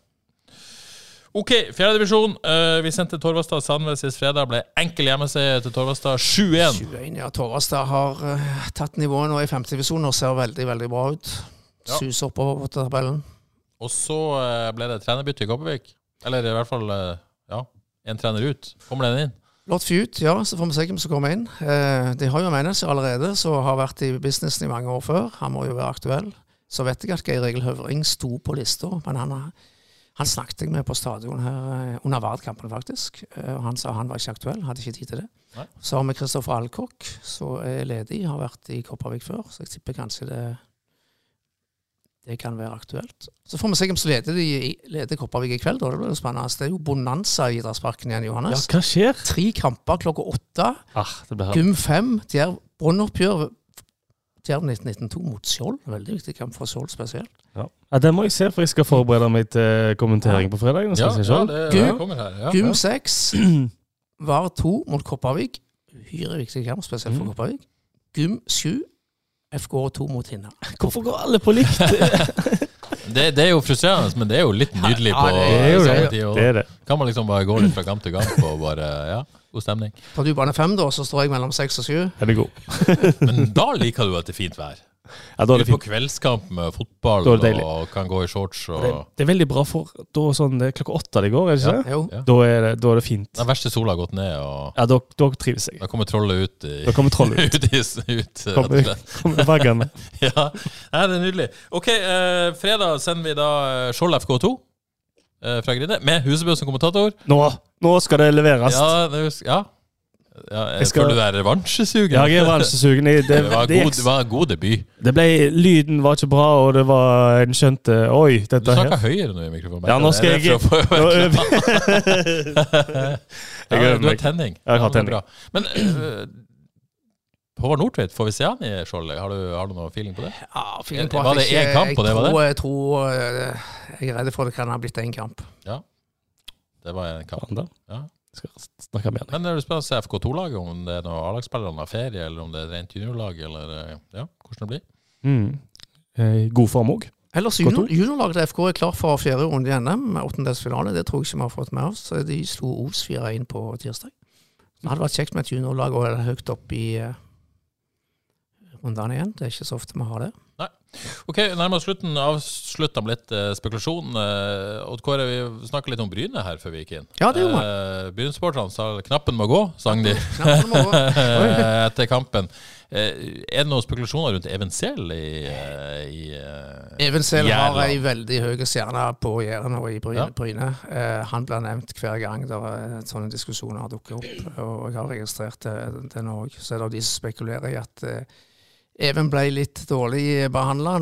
OK, fjerdedivisjon. Uh, vi sendte Torvastad Sandnes sist fredag. Ble enkel hjemmeseier til Torvastad. 7-1. 21, ja. Torvastad har eh, tatt nivået nå i femtedivisjon og ser veldig, veldig bra ut. Ja. Suser oppover på tabellen. Og så eh, ble det trenerbytte i Kopervik. Eller i hvert fall eh, ja, en trener ut. Kommer den inn? Lott ut, ja, så får vi se hvem som kommer inn. Eh, de har jo en manager allerede som har vært i businessen i mange år før. Han må jo være aktuell. Så vet jeg at Geir Egil Høvring sto på lista, men han, han snakket jeg med på stadion her under Vard-kampen, faktisk. Og han sa han var ikke aktuell, hadde ikke tid til det. Nei. Så har vi Kristoffer Alcock, som er ledig, har vært i Kopervik før, så jeg tipper kanskje det det kan være aktuelt. Så får vi se hvem som leder, de, leder Kopervik i kveld. Da. Det blir jo spennende. Det er jo bonanza i idrettsparken igjen, Johannes. Ja, hva skjer? Tre kamper klokka åtte. Ah, det blir Gym 5, Djerv Brannoppgjør Djerv 1992 mot Skjold. Veldig viktig kamp for Skjold spesielt. ja. ja, Den må jeg se, for jeg skal forberede meg til kommentering på fredag. Ja, ja, det, kommer her. Ja, Gym ja. 6, VAR 2 mot Kopervik. Uhyre viktig kamp, spesielt for Mm. Kopervik. Gym 7, FK 2 mot Hinna. Hvorfor går alle på likt? Det, det er jo frustrerende, men det er jo litt nydelig på Det er samme det. tid. Det er det. Kan man liksom bare gå litt fra kamp til kamp og bare Ja, god stemning. Tar du bane fem, da, så står jeg mellom seks og sju? Den er god. Men da liker du at det er fint vær. Ja, da er det er på kveldskamp med fotball Da er det deilig. og kan gå i shorts og Det, det er veldig bra for da sånn, Det er klokka åtte det går, er det ikke det? Jo. Ja. Da, er det, da er det fint. Den verste sola har gått ned, og Ja, da, da trives jeg. da kommer trollet ut i Da kommer trollet ut. ut, i, ut rett og Kommer, slett. kommer vaggene. Ja, Nei, det er nydelig. Ok, eh, fredag sender vi da eh, Skjold FK2 eh, fra Grine, med Husebø som kommentator. Nå, nå skal det leveres. Ja, det, er- ja. Ja jeg Jeg skal- føler du er revansjesugen. Ja, jeg er revansjesugen. Det, Det var, det, god, det var en god debut. det ble, lyden var ikke bra, og det var En skjønte Oi, Du dette her høyere nå i mikrofonen. Ja, nå skal jeg- ja, Du har tenning tenning. Jeg har Ja, det tenning. Men øh, Håvard Nordtveit, får vi se han i skjoldet? Har, du- har du noe feeling på det? Ja, feeling på Var at det jeg én kamp, på det var tror, Jeg tror eh, Jeg er redd for det kan ha blitt én kamp. Ja, Det var en kamp. Ja. Skal snakke mer. Men det er spennende å se FK2-laget, om det er noen A-lagsspillere har ferie, eller om det er rent juniorlag, eller øh, ja, hvordan det blir. Mm. Eh, god form òg. Ellers juniorlaget til FK er klar for fjerde runde i NM, med åttendelsfinale. Det tror jeg ikke vi har fått med oss. Så De slo Os 4-1 på tirsdag. Det hadde vært kjekt med et juniorlag og det høyt opp i uh, rundene igjen. Det er ikke så ofte vi har det. Ok, Nærmere slutten. Avslutta med litt eh, spekulasjon. Eh, Odd Kåre, vi snakka litt om Bryne her før vi gikk inn. Ja, det gjorde. Eh, Bryne-sporterne sa 'knappen må gå', sang de må gå. etter kampen. Eh, er det noen spekulasjoner rundt Evenzel i, eh, i eh, Even Sel har Jævla. ei veldig høy stjerne på Jæren og i Bryne. Ja. Bryne. Eh, han blir nevnt hver gang der er sånne diskusjoner dukker opp. Og jeg har registrert det, det nå òg. Så er det de som spekulerer i at eh, Even ble litt dårlig behandla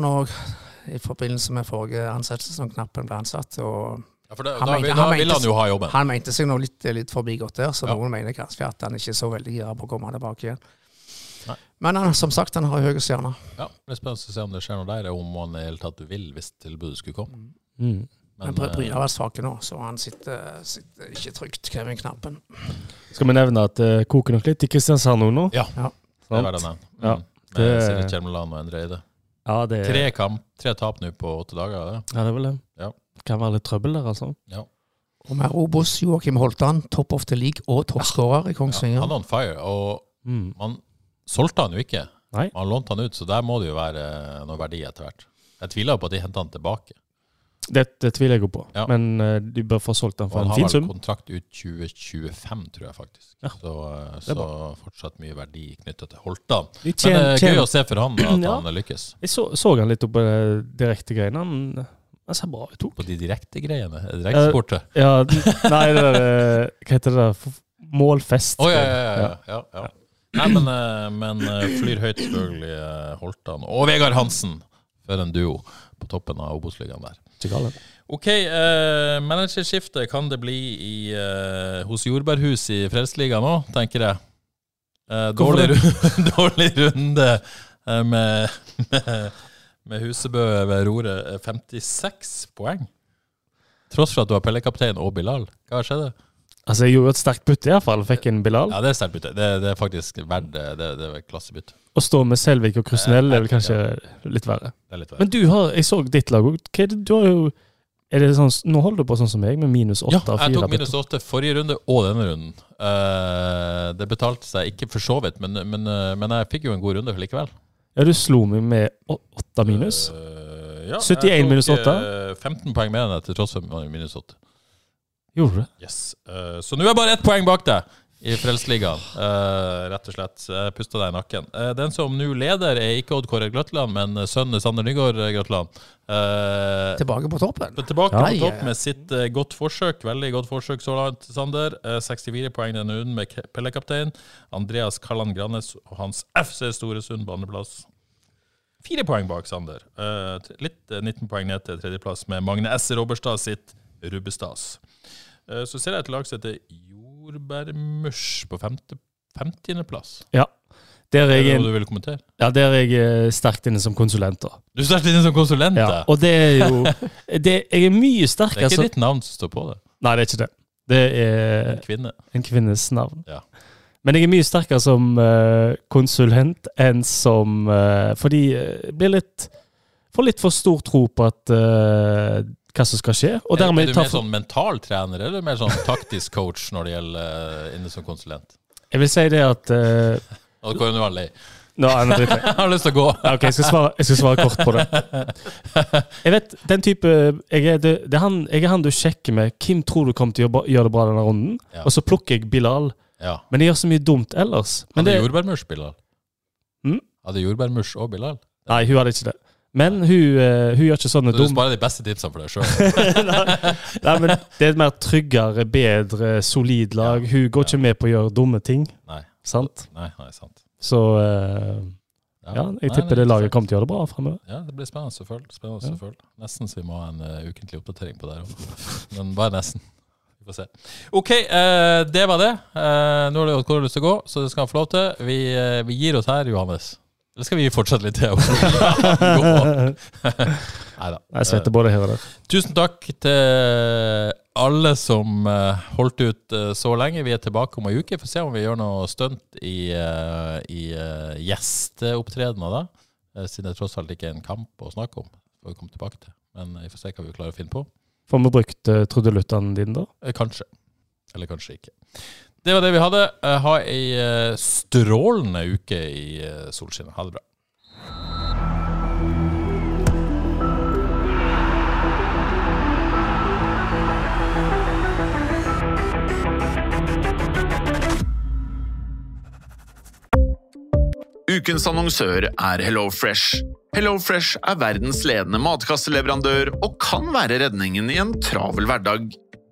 i forbindelse med forrige ansettelse som knappen ble ansatt. og ja, for det, Han Da, mente- da, han da vil mente- han jo ha jobben. Han mente seg nå litt, litt forbigått der, så Ja. noen mener kanskje at han ikke er så veldig gira på å komme tilbake igjen. Nei. Men han, som sagt, han har høye stjerner. Ja, det er spennende å se om det skjer noe der, om han i det hele tatt vil hvis tilbudet skulle komme. Mm. Men Bry- Bryne har vært svake nå, så han sitter, sitter ikke trygt, Kevin Knappen. Skal vi nevne at det koker nok litt i Kristiansand nå? Ja, Ja. det er det, mm. Ja, Mm. Med det- Silje Kjermeland og Endre Eide. Ja, det, Tre kamp, tre tap nå på åtte dager. er Det. ja, det er vel det. Ja. Kan være litt trøbbel der, altså. Og med Obos, Joakim Holtan, top of the league og toppskårer i Ja, Kongsvinger. han er on fire, og Mm. man solgte han jo ikke. Nei. Man lånte han ut, så der må det jo være noe verdi etter hvert. Jeg tviler jo på at de henter han tilbake. Det, det tviler jeg jo på. Ja. Men uh, de bør få solgt den for han en har fin vel sum. kontrakt ut 2025, tror jeg faktisk. Ja. Så, eh, er så fortsatt mye verdi knytta til Holta. De Men det er tjen- gøy å se for han at Ja. han lykkes. Jeg så, så han litt oppe på direkte greiene. Han, han ser bra ut. På de direkte greiene. Direktesportet. Ja, nei, det der eh, Hva heter det? der? Målfest. Oh, ja, ja, ja. ja, ja, ja. Nei, men, eh, men eh, flyr høyt selvfølgelig eh, Holtan og Vegard Hansen for en duo på toppen av Obos-ligaen der. Galt. Ok, uh, managerskifte kan det bli i, uh, hos Jordbærhus i Frelsesligaen nå, tenker jeg. Uh, dårlig, dårlig runde uh, med, med, med Husebø ved roret. Eh, 56 poeng. Tross for at du har pellekaptein og Bilal. Hva skjedde? Altså, jeg gjorde et sterkt bytte, iallfall. Fikk en Bilal. Ja, det er sterkt bytte. Det, det er faktisk verdt det. Det, det er klassebytte. Å stå med Selvik og Krusnell er vel kanskje litt verre. Det er litt verre. Men du har Jeg så ditt lag òg. Du har jo er det sånn, Nå holder du på sånn som meg, med minus åtte Ja, jeg tok minus åtte forrige runde og denne runden. Uh, det betalte seg ikke for så vidt, men, men, uh, men jeg fikk jo en god runde likevel. Ja, du slo meg med åtte minus. Uh, ja, 71 tok, minus åtte? eh, 15 poeng mer enn deg, til tross for minus 8. Gjorde du det? Yes. Eh, så nå er jeg bare ett poeng bak deg i Frelsesligaen, uh, rett og slett. Jeg pusta deg i nakken. Uh, den som nå leder, er ikke Odd Kåre Grøtland, men sønnen Sander Nygaard Grøtland. Uh, Tilbake på toppen. Tilbake Ja. på topp med sitt eh, godt forsøk. Veldig godt forsøk så langt, Sander. Eh, 64 poeng denne runden med pellekaptein. Andreas Kalland Grannes og hans FC Storesund på andreplass. Fire poeng bak Sander. Eh, litt eh, 19 poeng ned til tredjeplass med Magne S. Robberstad sitt Rubbestas. Eh, så ser jeg et lag som heter Jordbærmush på femte, 50.-plass. Der Er er det du vil kommentere? ja, der er jeg eh, sterkt inne som konsulent. da. Du er sterkt inne som konsulent. Ja, Ja. og det er jo det, Jeg er mye Det er ikke som ditt navn som står på det. Nei, det er ikke det. Det er En kvinne. en kvinnes navn. Ja. Men jeg er mye sterkere som uh, konsulent enn som uh, Fordi jeg blir litt Får litt for stor tro på at eh, hva som skal skje. Er, er du mer for, sånn mental trener, eller mer sånn taktisk coach når det gjelder uh, inne som konsulent? Jeg vil si det at uh, Og hvor er du veldig Nå er jeg. Jeg har lyst til å gå. Ok, jeg skal, svare, jeg skal svare kort på det. Jeg vet, den type Jeg er, det, det er han, jeg er han du sjekker med. Hvem tror du kommer til å gjøre, det bra denne runden? Ja. Og så plukker jeg Bilal. Ja. Men jeg gjør så mye dumt ellers. Men det, jordbærmush Bilal? Mm? Hadde jordbærmurs og Bilal? nei, hun hadde ikke det. Men hun, eh, hun gjør ikke sånne Så du sparer de beste tipsene for deg sjøl? Nei, men det er et mer tryggere, bedre, solid lag. Hun går ikke med på å gjøre dumme ting. Nei. Sant? Nei, nei, sant. Så uh, ja, jeg tipper det laget kommer til å gjøre det bra fremover. Ja, det blir spennende å følge. Spennende å følge. Nesten så vi må ha en uh, ukentlig oppdatering på det her òg. Men bare nesten. Vi får se. OK, uh, det var det. Nå har du hvor du har lyst til å gå, så det skal han få lov til. Vi, vi gir oss her, Johannes. Eller skal vi fortsette litt til? Nei da. Jeg svetter både her og der. Tusen takk til alle som eh, holdt ut eh, så lenge. Vi er tilbake om ei uke. Får se om vi gjør noe stunt i, eh, i gjesteopptredener da. Siden det tross alt ikke er en kamp å snakke om. Får vi komme tilbake til. Men vi får se hva vi klarer å finne på. Får vi brukt trudeluttene dine, da? Kanskje. Eller kanskje ikke. Det var det vi hadde. Eh, ha ei eh, strålende uke i eh, solskinnet. Ha det bra. Ukens annonsør er HelloFresh. HelloFresh er verdens ledende matkasseleverandør og kan være redningen i en travel hverdag.